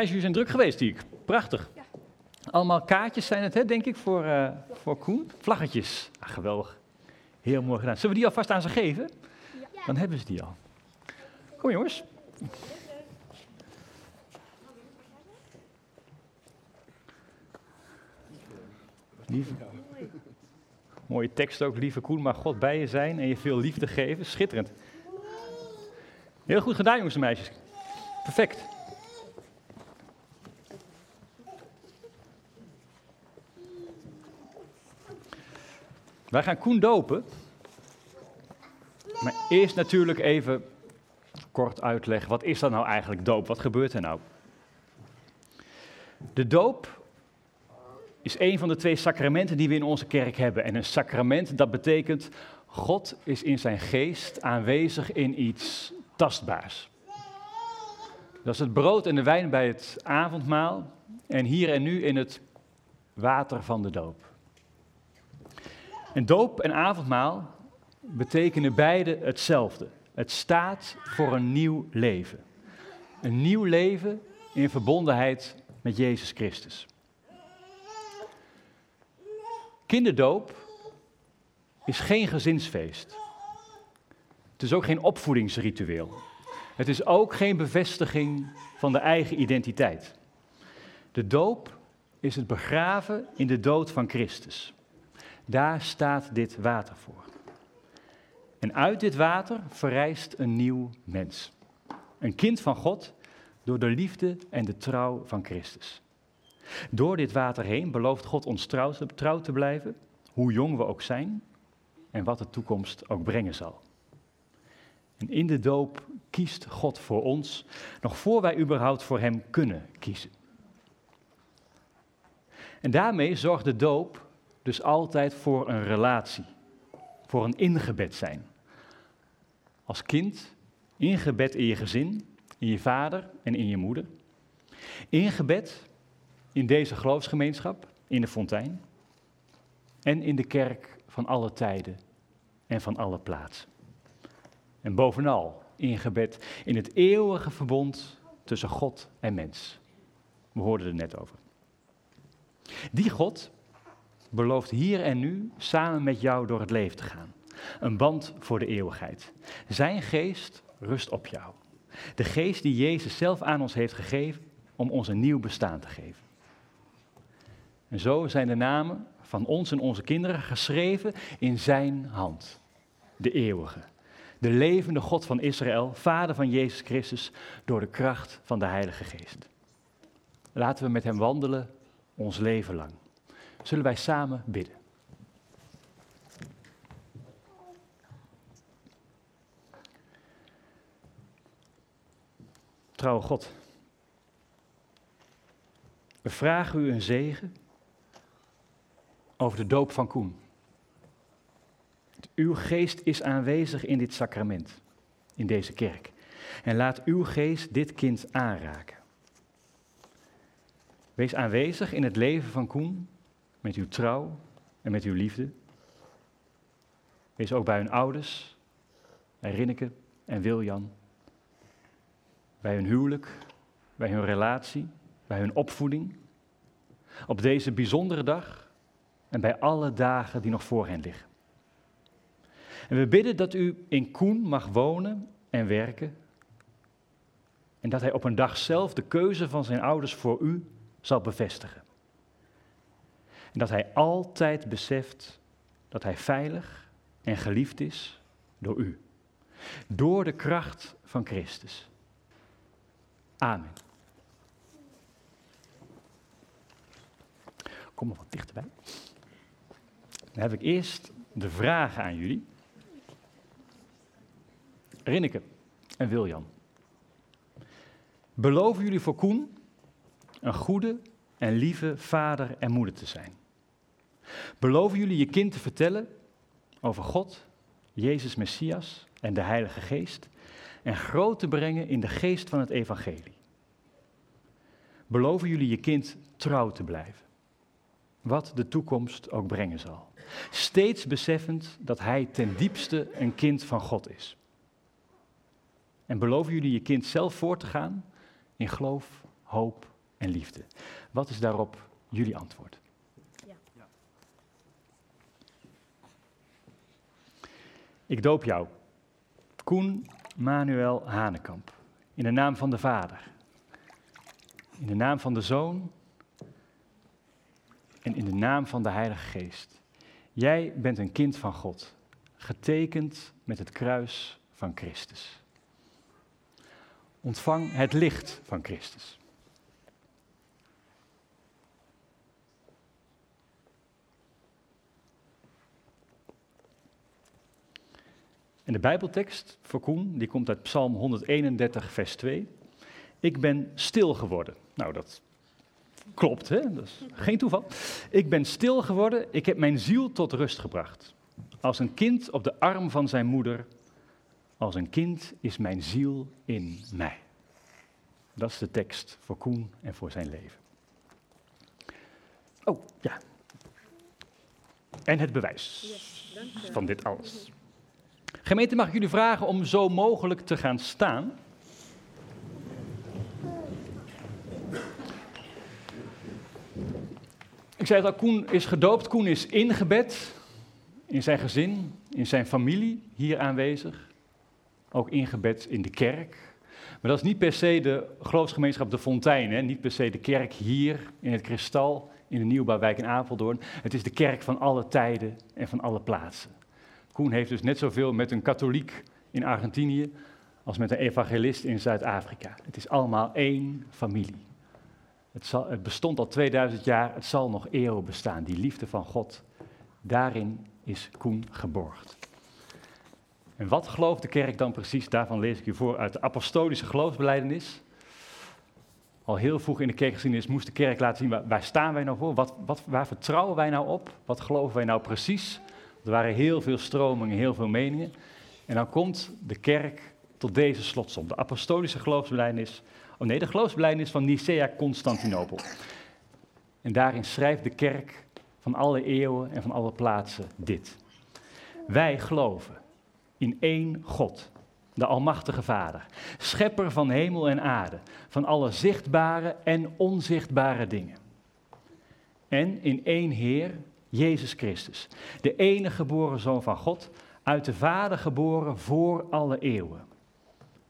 Meisjes, jullie zijn druk geweest, zie ik. Prachtig. Allemaal kaartjes zijn het, hè, denk ik, voor, eh, voor Koen. Vlaggetjes. Ah, geweldig. Heel mooi gedaan. Zullen we die alvast aan ze geven? Dan hebben ze die al. Kom jongens. Lieve. Mooie tekst ook, lieve Koen, maar God bij je zijn en je veel liefde geven. Schitterend. Heel goed gedaan, jongens en meisjes. Perfect. Wij gaan Koen dopen. Maar eerst natuurlijk even kort uitleggen, wat is dat nou eigenlijk doop? Wat gebeurt er nou? De doop is een van de twee sacramenten die we in onze kerk hebben. En een sacrament, dat betekent, God is in zijn geest aanwezig in iets tastbaars. Dat is het brood en de wijn bij het avondmaal en hier en nu in het water van de doop. En doop en avondmaal betekenen beide hetzelfde. Het staat voor een nieuw leven. Een nieuw leven in verbondenheid met Jezus Christus. Kinderdoop is geen gezinsfeest. Het is ook geen opvoedingsritueel. Het is ook geen bevestiging van de eigen identiteit. De doop is het begraven in de dood van Christus. Daar staat dit water voor. En uit dit water verrijst een nieuw mens. Een kind van God door de liefde en de trouw van Christus. Door dit water heen belooft God ons trouw, trouw te blijven, hoe jong we ook zijn en wat de toekomst ook brengen zal. En in de doop kiest God voor ons, nog voor wij überhaupt voor Hem kunnen kiezen. En daarmee zorgt de doop dus altijd voor een relatie, voor een ingebed zijn. Als kind, ingebed in je gezin, in je vader en in je moeder. Ingebed in deze geloofsgemeenschap, in de fontein. En in de kerk van alle tijden en van alle plaatsen. En bovenal ingebed in het eeuwige verbond tussen God en mens. We hoorden er net over. Die God belooft hier en nu samen met jou door het leven te gaan. Een band voor de eeuwigheid. Zijn geest rust op jou. De geest die Jezus zelf aan ons heeft gegeven om ons een nieuw bestaan te geven. En zo zijn de namen van ons en onze kinderen geschreven in zijn hand. De eeuwige. De levende God van Israël, Vader van Jezus Christus, door de kracht van de Heilige Geest. Laten we met hem wandelen ons leven lang. Zullen wij samen bidden? Trouwe God, we vragen u een zegen over de doop van Koen. Uw geest is aanwezig in dit sacrament, in deze kerk. En laat uw geest dit kind aanraken. Wees aanwezig in het leven van Koen met uw trouw en met uw liefde. Wees ook bij hun ouders, bij Rinneke en Wiljan. Bij hun huwelijk, bij hun relatie, bij hun opvoeding. Op deze bijzondere dag en bij alle dagen die nog voor hen liggen. En we bidden dat u in Koen mag wonen en werken. En dat hij op een dag zelf de keuze van zijn ouders voor u zal bevestigen. En dat hij altijd beseft dat hij veilig en geliefd is door u. Door de kracht van Christus. Amen. Kom nog wat dichterbij. Dan heb ik eerst de vragen aan jullie. Rinneke en Wiljan. Beloven jullie voor Koen een goede en lieve vader en moeder te zijn? Beloven jullie je kind te vertellen over God, Jezus Messias en de Heilige Geest en groot te brengen in de geest van het evangelie? Beloven jullie je kind trouw te blijven, wat de toekomst ook brengen zal? Steeds beseffend dat hij ten diepste een kind van God is. En beloven jullie je kind zelf voor te gaan in geloof, hoop en liefde? Wat is daarop jullie antwoord? Ik doop jou, Koen Manuel Hanekamp, in de naam van de Vader, in de naam van de Zoon en in de naam van de Heilige Geest. Jij bent een kind van God, getekend met het kruis van Christus. Ontvang het licht van Christus. En de Bijbeltekst voor Koen, die komt uit Psalm 131, vers 2. Ik ben stil geworden. Nou, dat klopt, hè? Dat is geen toeval. Ik ben stil geworden, ik heb mijn ziel tot rust gebracht. Als een kind op de arm van zijn moeder, als een kind is mijn ziel in mij. Dat is de tekst voor Koen en voor zijn leven. Oh, ja. En het bewijs van dit alles. Gemeente, mag ik jullie vragen om zo mogelijk te gaan staan? Ik zei het al, Koen is gedoopt, Koen is ingebed in zijn gezin, in zijn familie hier aanwezig. Ook ingebed in de kerk. Maar dat is niet per se de geloofsgemeenschap De Fontein, hè? niet per se de kerk hier in het Kristal, in de Nieuwbouwwijk in Apeldoorn. Het is de kerk van alle tijden en van alle plaatsen. Koen heeft dus net zoveel met een katholiek in Argentinië als met een evangelist in Zuid-Afrika. Het is allemaal één familie. Het, zal, het, bestond al 2000 jaar, het zal nog eeuwen bestaan. Die liefde van God, daarin is Koen geborgd. En wat gelooft de kerk dan precies? Daarvan lees ik u voor uit de apostolische geloofsbeleidenis. Al heel vroeg in de kerkgeschiedenis moest de kerk laten zien, waar, waar staan wij nou voor? Wat, wat, waar vertrouwen wij nou op? Wat geloven wij nou precies? Er waren heel veel stromingen, heel veel meningen. En dan komt de kerk tot deze slotsom. De apostolische geloofsbeleidenis, oh nee, de geloofsbeleidenis van Nicea-Constantinopel. En daarin schrijft de kerk van alle eeuwen en van alle plaatsen dit. Wij geloven in één God, de Almachtige Vader, schepper van hemel en aarde, van alle zichtbare en onzichtbare dingen. En in één Heer, Jezus Christus, de enige geboren Zoon van God, uit de Vader geboren voor alle eeuwen.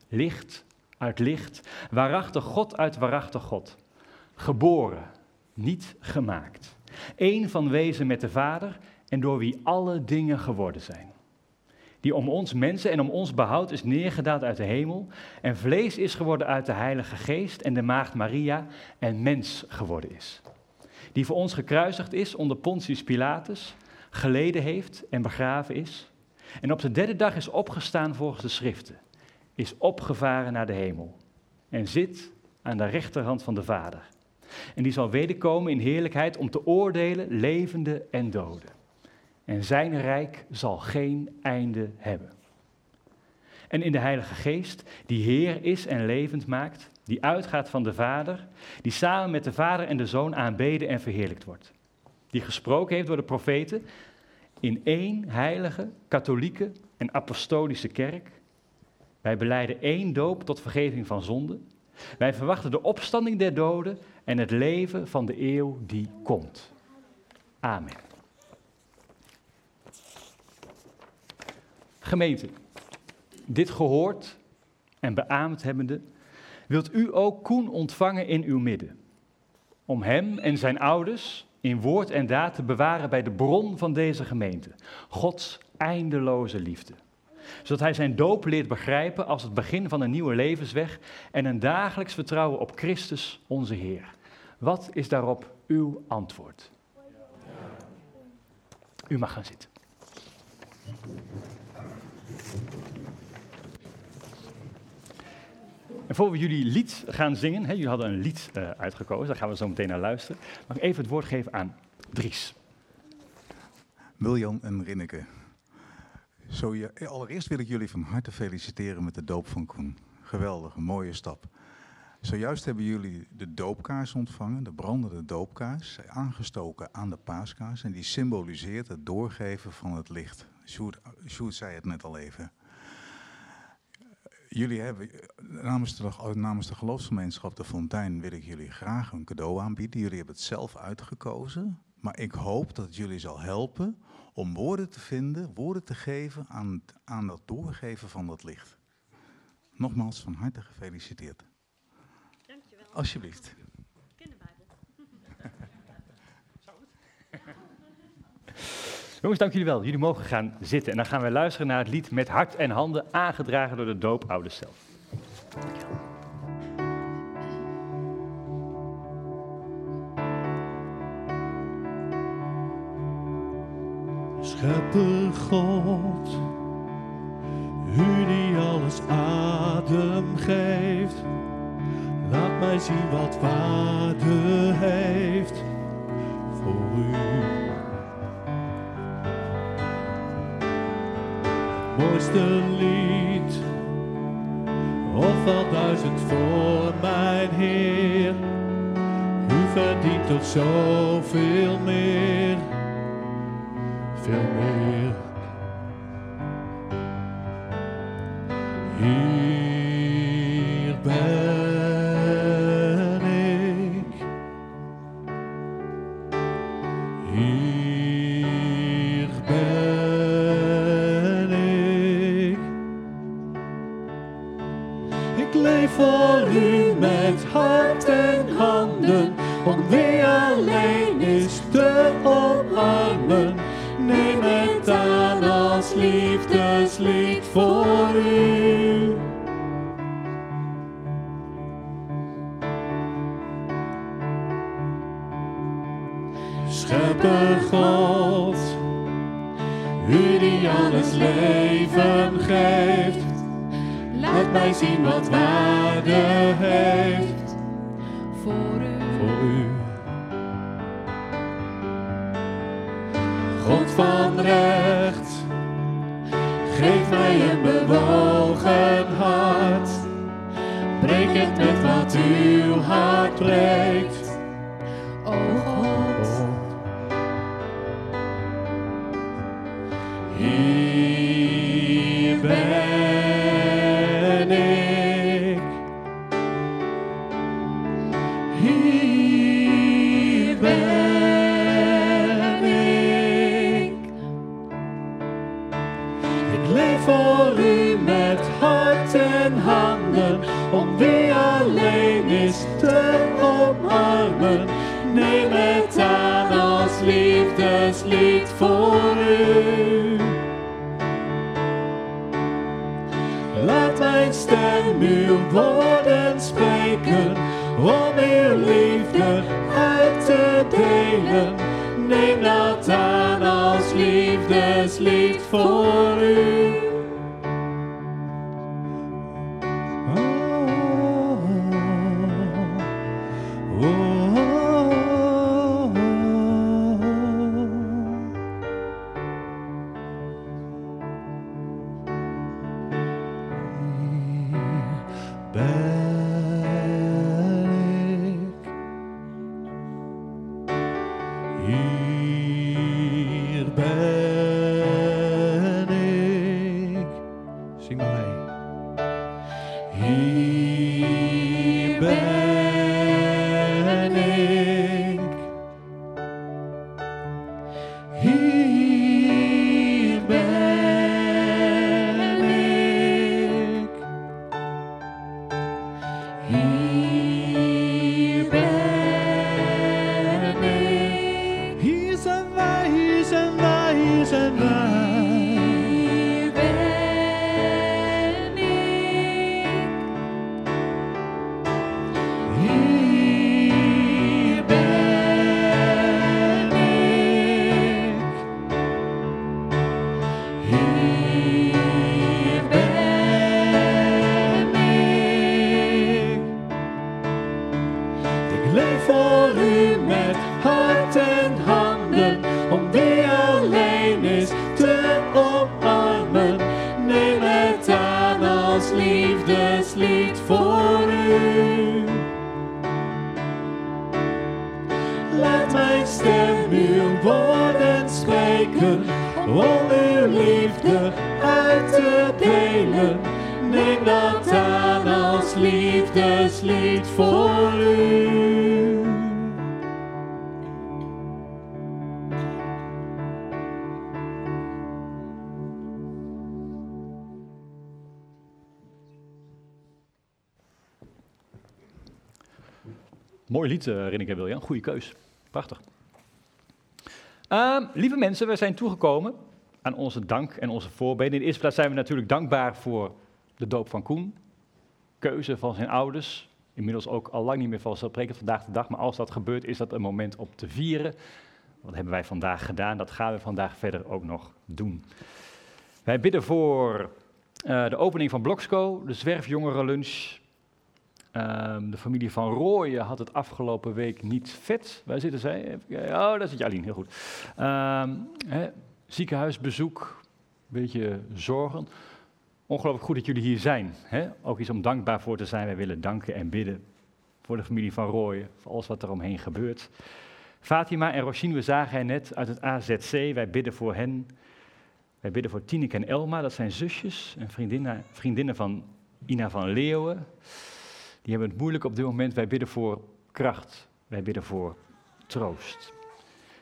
Licht uit licht, waarachtig God uit waarachtig God. Geboren, niet gemaakt. Eén van wezen met de Vader en door wie alle dingen geworden zijn. Die om ons mensen en om ons behoud is neergedaald uit de hemel en vlees is geworden uit de Heilige Geest en de Maagd Maria en mens geworden is. Die voor ons gekruisigd is onder Pontius Pilatus, geleden heeft en begraven is. En op de derde dag is opgestaan volgens de schriften is opgevaren naar de hemel en zit aan de rechterhand van de Vader. En die zal wederkomen in heerlijkheid om te oordelen levende en doden. En zijn rijk zal geen einde hebben. En in de Heilige Geest, die Heer is en levend maakt, die uitgaat van de Vader, die samen met de Vader en de Zoon aanbeden en verheerlijkt wordt. Die gesproken heeft door de profeten in één heilige, katholieke en apostolische kerk. Wij beleiden één doop tot vergeving van zonden. Wij verwachten de opstanding der doden en het leven van de eeuw die komt. Amen. Gemeente, dit gehoord en beaamd hebbende wilt u ook Koen ontvangen in uw midden. Om hem en zijn ouders in woord en daad te bewaren bij de bron van deze gemeente. Gods eindeloze liefde. Zodat hij zijn doop leert begrijpen als het begin van een nieuwe levensweg en een dagelijks vertrouwen op Christus onze Heer. Wat is daarop uw antwoord? U mag gaan zitten. En voor we jullie lied gaan zingen, hè, jullie hadden een lied uh, uitgekozen, daar gaan we zo meteen naar luisteren. Mag ik even het woord geven aan Dries. Miljan en Rinneke. Zo, allereerst wil ik jullie van harte feliciteren met de doop van Koen. Geweldig, een mooie stap. Zojuist hebben jullie de doopkaars ontvangen, de brandende doopkaars, aangestoken aan de paaskaars. En die symboliseert het doorgeven van het licht. Sjoerd, Sjoerd zei het net al even. Jullie hebben, namens de, namens de geloofsgemeenschap De Fontein wil ik jullie graag een cadeau aanbieden. Jullie hebben het zelf uitgekozen. Maar ik hoop dat het jullie zal helpen om woorden te vinden, woorden te geven aan, aan dat doorgeven van dat licht. Nogmaals van harte gefeliciteerd. Dankjewel. Alsjeblieft. Kinderbijbel. Jongens, dank jullie wel. Jullie mogen gaan zitten. En dan gaan we luisteren naar het lied Met hart en handen, aangedragen door de doopouders zelf. Dankjewel. Schepper God, U die alles adem geeft, laat mij zien wat waarde heeft voor U. Mooiste lied, of wel duizend voor mijn Heer, U verdient toch zoveel meer. Veel meer. Als liefdeslied voor u. Schepper God, U die alles leven geeft, laat mij zien wat waarde heeft mij een bewogen hart. Breek het met wat uw hart breekt. Lied, uh, Rinneke Wiljan. Goeie keus. Prachtig. Ehm, lieve mensen, we zijn toegekomen aan onze dank en onze voorbeden. In de eerste plaats zijn we natuurlijk dankbaar voor de doop van Koen. Keuze van zijn ouders. Inmiddels ook al lang niet meer vanzelfsprekend vandaag de dag. Maar als dat gebeurt, is dat een moment om te vieren. Wat hebben wij vandaag gedaan? Dat gaan we vandaag verder ook nog doen. Wij bidden voor uh, de opening van Bloksco, de zwerfjongerenlunch. Um, de familie van Rooyen had het afgelopen week niet vet. Waar zitten zij? Oh, daar zit Jalien, heel goed. Hè, ziekenhuisbezoek, een beetje zorgen. Ongelooflijk goed dat jullie hier zijn. Ook iets om dankbaar voor te zijn. Wij willen danken en bidden voor de familie van Rooyen, voor alles wat er omheen gebeurt. Fatima en Rochine, we zagen hen net uit het AZC. Wij bidden voor hen. Wij bidden voor Tineke en Elma, dat zijn zusjes en vriendinnen, vriendinnen van Ina van Leeuwen. Die hebben het moeilijk op dit moment. Wij bidden voor kracht. Wij bidden voor troost.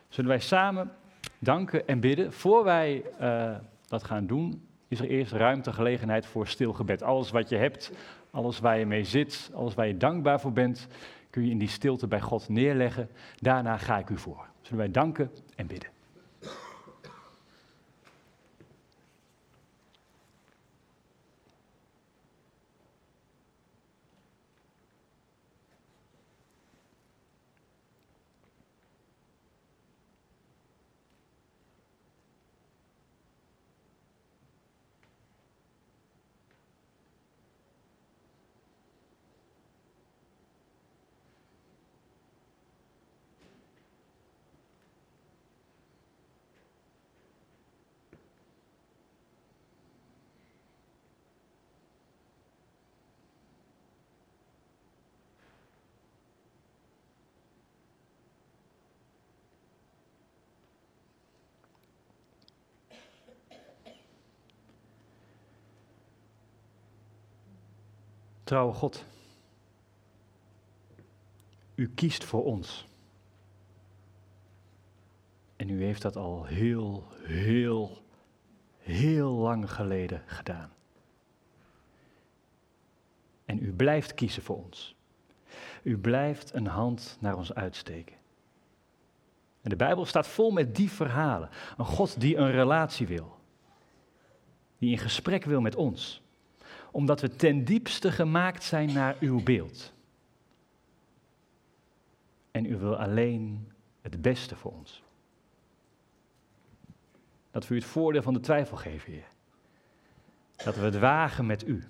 Zullen wij samen danken en bidden? Voor wij uh, dat gaan doen, is er eerst ruimte, gelegenheid voor stilgebed. Alles wat je hebt, alles waar je mee zit, alles waar je dankbaar voor bent, kun je in die stilte bij God neerleggen. Daarna ga ik u voor. Zullen wij danken en bidden? Trouwe God, u kiest voor ons. En u heeft dat al heel, heel, heel lang geleden gedaan. En u blijft kiezen voor ons. U blijft een hand naar ons uitsteken. En de Bijbel staat vol met die verhalen. Een God die een relatie wil. Die in gesprek wil met ons omdat we ten diepste gemaakt zijn naar uw beeld. En u wil alleen het beste voor ons. Dat we u het voordeel van de twijfel geven, Heer. Dat we het wagen met u.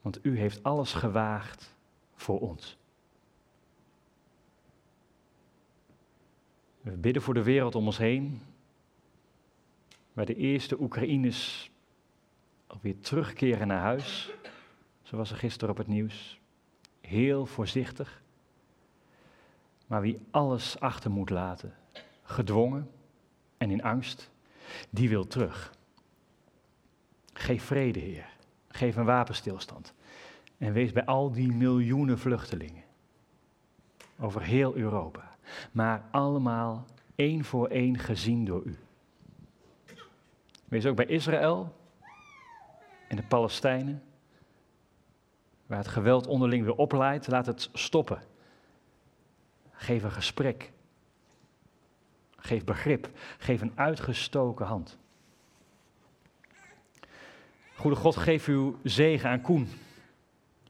Want u heeft alles gewaagd voor ons. We bidden voor de wereld om ons heen, waar de eerste Oekraïners weer terugkeren naar huis. Zo was er gisteren op het nieuws. Heel voorzichtig. Maar wie alles achter moet laten, gedwongen en in angst, die wil terug. Geef vrede, Heer. Geef een wapenstilstand. En wees bij al die miljoenen vluchtelingen over heel Europa. Maar allemaal één voor één gezien door u. Wees ook bij Israël, en de Palestijnen, waar het geweld onderling weer oplaait, laat het stoppen. Geef een gesprek. Geef begrip. Geef een uitgestoken hand. Goede God, geef uw zegen aan Koen.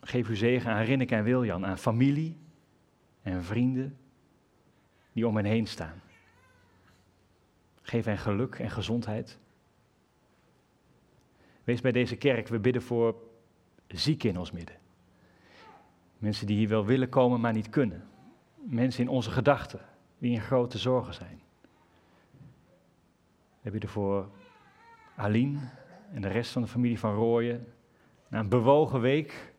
Geef uw zegen aan Rinneke en Wiljan, aan familie en vrienden die om hen heen staan. Geef hen geluk en gezondheid. Wees bij deze kerk, we bidden voor zieken in ons midden. Mensen die hier wel willen komen, maar niet kunnen. Mensen in onze gedachten, die in grote zorgen zijn. We bidden voor Aline en de rest van de familie van Rooyen. Na een bewogen week,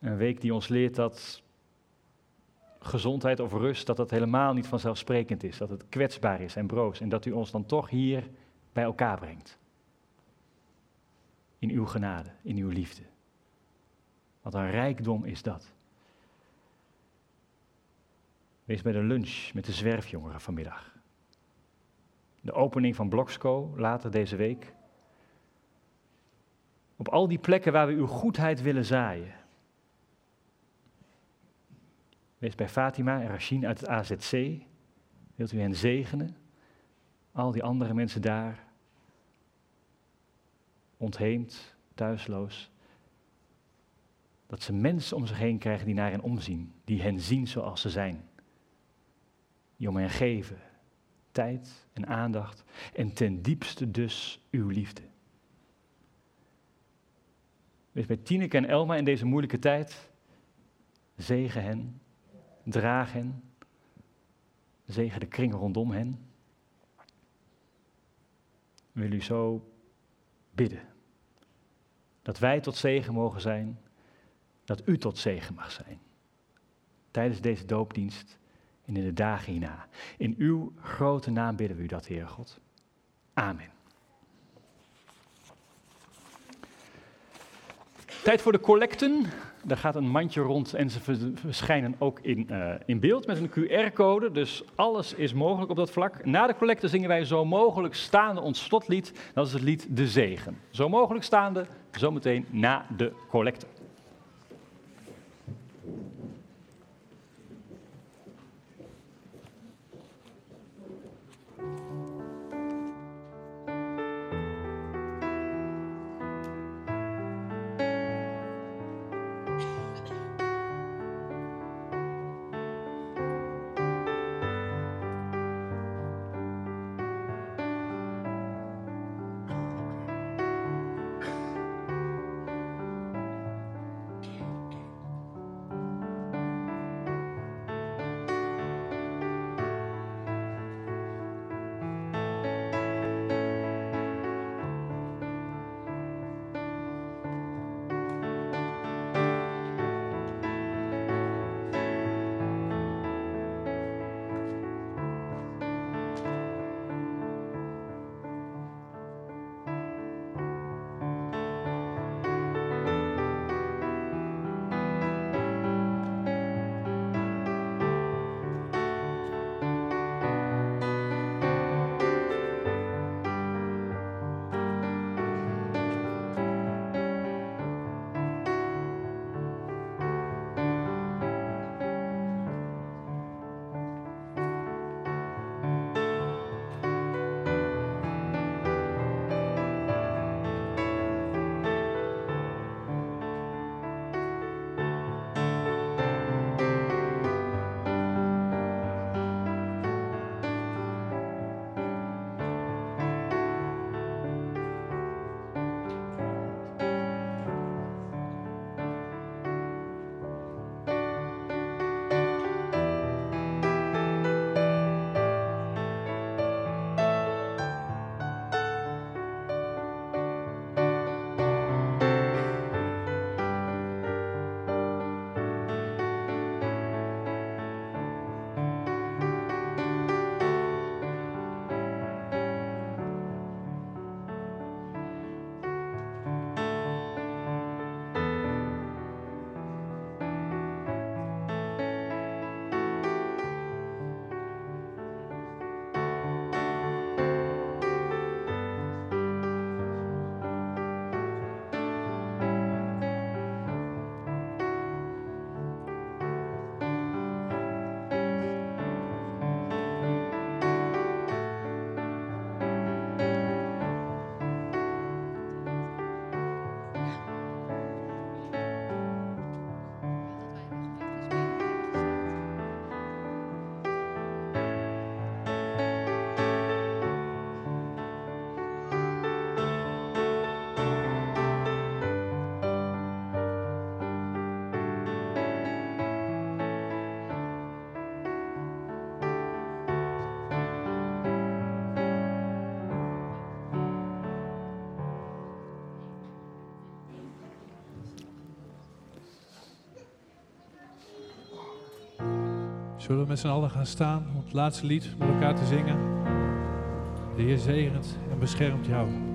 een week die ons leert dat gezondheid of rust, dat dat helemaal niet vanzelfsprekend is. Dat het kwetsbaar is en broos. En dat u ons dan toch hier bij elkaar brengt. In uw genade, in uw liefde. Wat een rijkdom is dat. Wees bij de lunch met de zwerfjongeren vanmiddag. De opening van Bloksco later deze week. Op al die plekken waar we uw goedheid willen zaaien. Wees bij Fatima en Rasheen uit het AZC. Wilt u hen zegenen? Al die andere mensen daar. Ontheemd, thuisloos. Dat ze mensen om zich heen krijgen die naar hen omzien. Die hen zien zoals ze zijn. Die om hen geven. Tijd en aandacht. En ten diepste dus uw liefde. Wees bij Tineke en Elma in deze moeilijke tijd. Zegen hen draag hen, zegen de kring rondom hen. Wil u zo bidden. Dat wij tot zegen mogen zijn, dat u tot zegen mag zijn. Tijdens deze doopdienst en in de dagen hierna. In uw grote naam bidden we u dat, Heer God. Amen. Tijd voor de collecten. Daar gaat een mandje rond en ze verschijnen ook in, uh, in beeld met een QR-code. Dus alles is mogelijk op dat vlak. Na de collecte zingen wij zo mogelijk staande ons slotlied. Dat is het lied De Zegen. Zo mogelijk staande, zometeen na de collecte. Zullen we met z'n allen gaan staan om het laatste lied met elkaar te zingen? De Heer zegent en beschermt jou.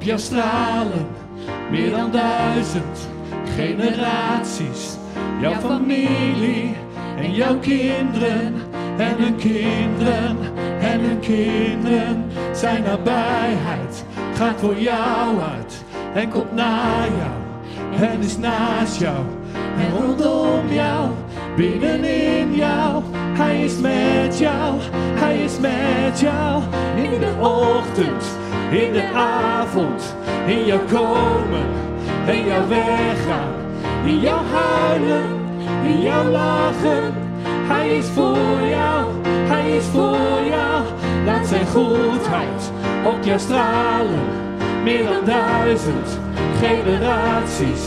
Op jou stralen, meer dan duizend generaties. Jouw familie en jouw kinderen en hun kinderen en hun kinderen. Zijn nabijheid gaat voor jou uit en komt naar jou en is naast jou en rondom jou, binnenin jou. Hij is met jou, hij is met jou in de ochtend, in de avond, in jouw komen en jouw weggaan, in jouw huilen, in jouw lachen. Hij is voor jou, hij is voor jou. Laat zijn goedheid op jou stralen, meer dan duizend generaties.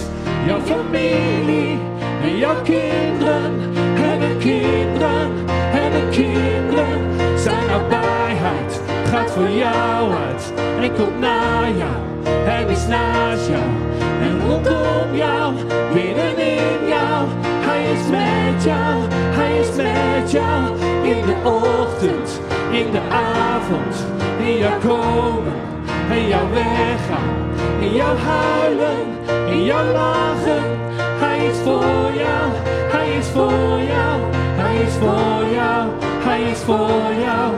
Jouw familie en jouw kinderen en hun kinderen en hun kinderen. Zijn nabijheid gaat voor jou uit en komt naar jou en is naast jou en rondom jou, binnenin jou. Hij is met jou, hij is met jou in de ochtend, in de avond, in jou komen, in jou weggaan, in jou huilen, in jou lachen. Hij is voor jou, hij is voor jou, hij is voor jou, hij is voor jou,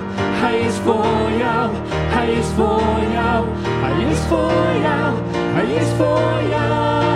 hij is voor jou, hij is voor jou, hij is voor jou, hij is voor jou.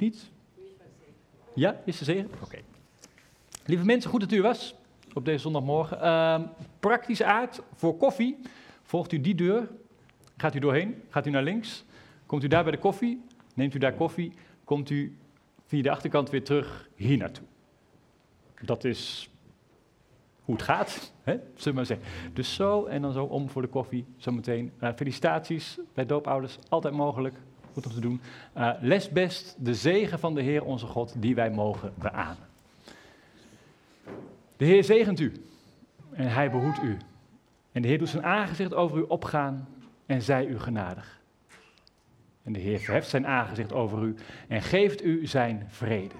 Niet. Ja, is de zegen? Oké. Lieve mensen, goed dat u was op deze zondagmorgen. Ehm praktische aard voor koffie. Volgt u die deur, gaat u doorheen, gaat u naar links. Komt u daar bij de koffie, neemt u daar koffie, komt u via de achterkant weer terug hier naartoe. Dat is hoe het gaat, hè? zullen we maar zeggen. Dus zo en dan zo om voor de koffie, zometeen. Eh felicitaties bij doopouders, altijd mogelijk, goed om te doen. Eh, les best de zegen van de Heer onze God die wij mogen beamen. De Heer zegent u en hij behoedt u. En de Heer doet zijn aangezicht over u opgaan en zij u genadig. En de Heer verheft zijn aangezicht over u en geeft u zijn vrede.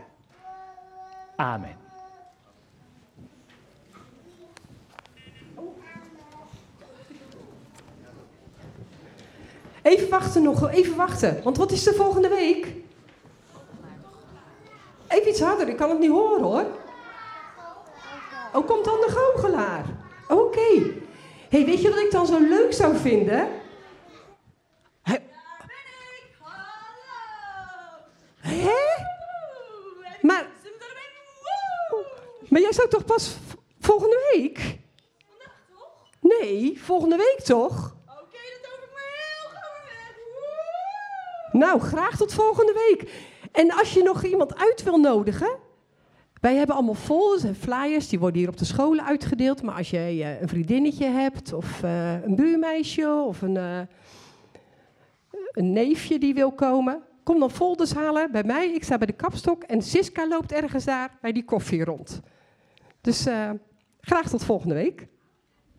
Amen. Even wachten nog, even wachten. Want wat is de volgende week? Even iets harder, ik kan het niet horen hoor. Oh, komt dan de goochelaar? Oké. hey, weet je wat ik dan zo leuk zou vinden? Hè? Hè? Maar, maar jij zou toch pas volgende week? Nee, volgende week toch? Nou, graag tot volgende week. En als je nog iemand uit wil nodigen. Wij hebben allemaal folders en flyers, die worden hier op de scholen uitgedeeld. Maar als jij eh, een vriendinnetje hebt, of eh, een buurmeisje, of een, eh, een neefje die wil komen, kom dan folders halen bij mij. Ik sta bij de kapstok en Siska loopt ergens daar bij die koffie rond. Dus graag tot volgende week.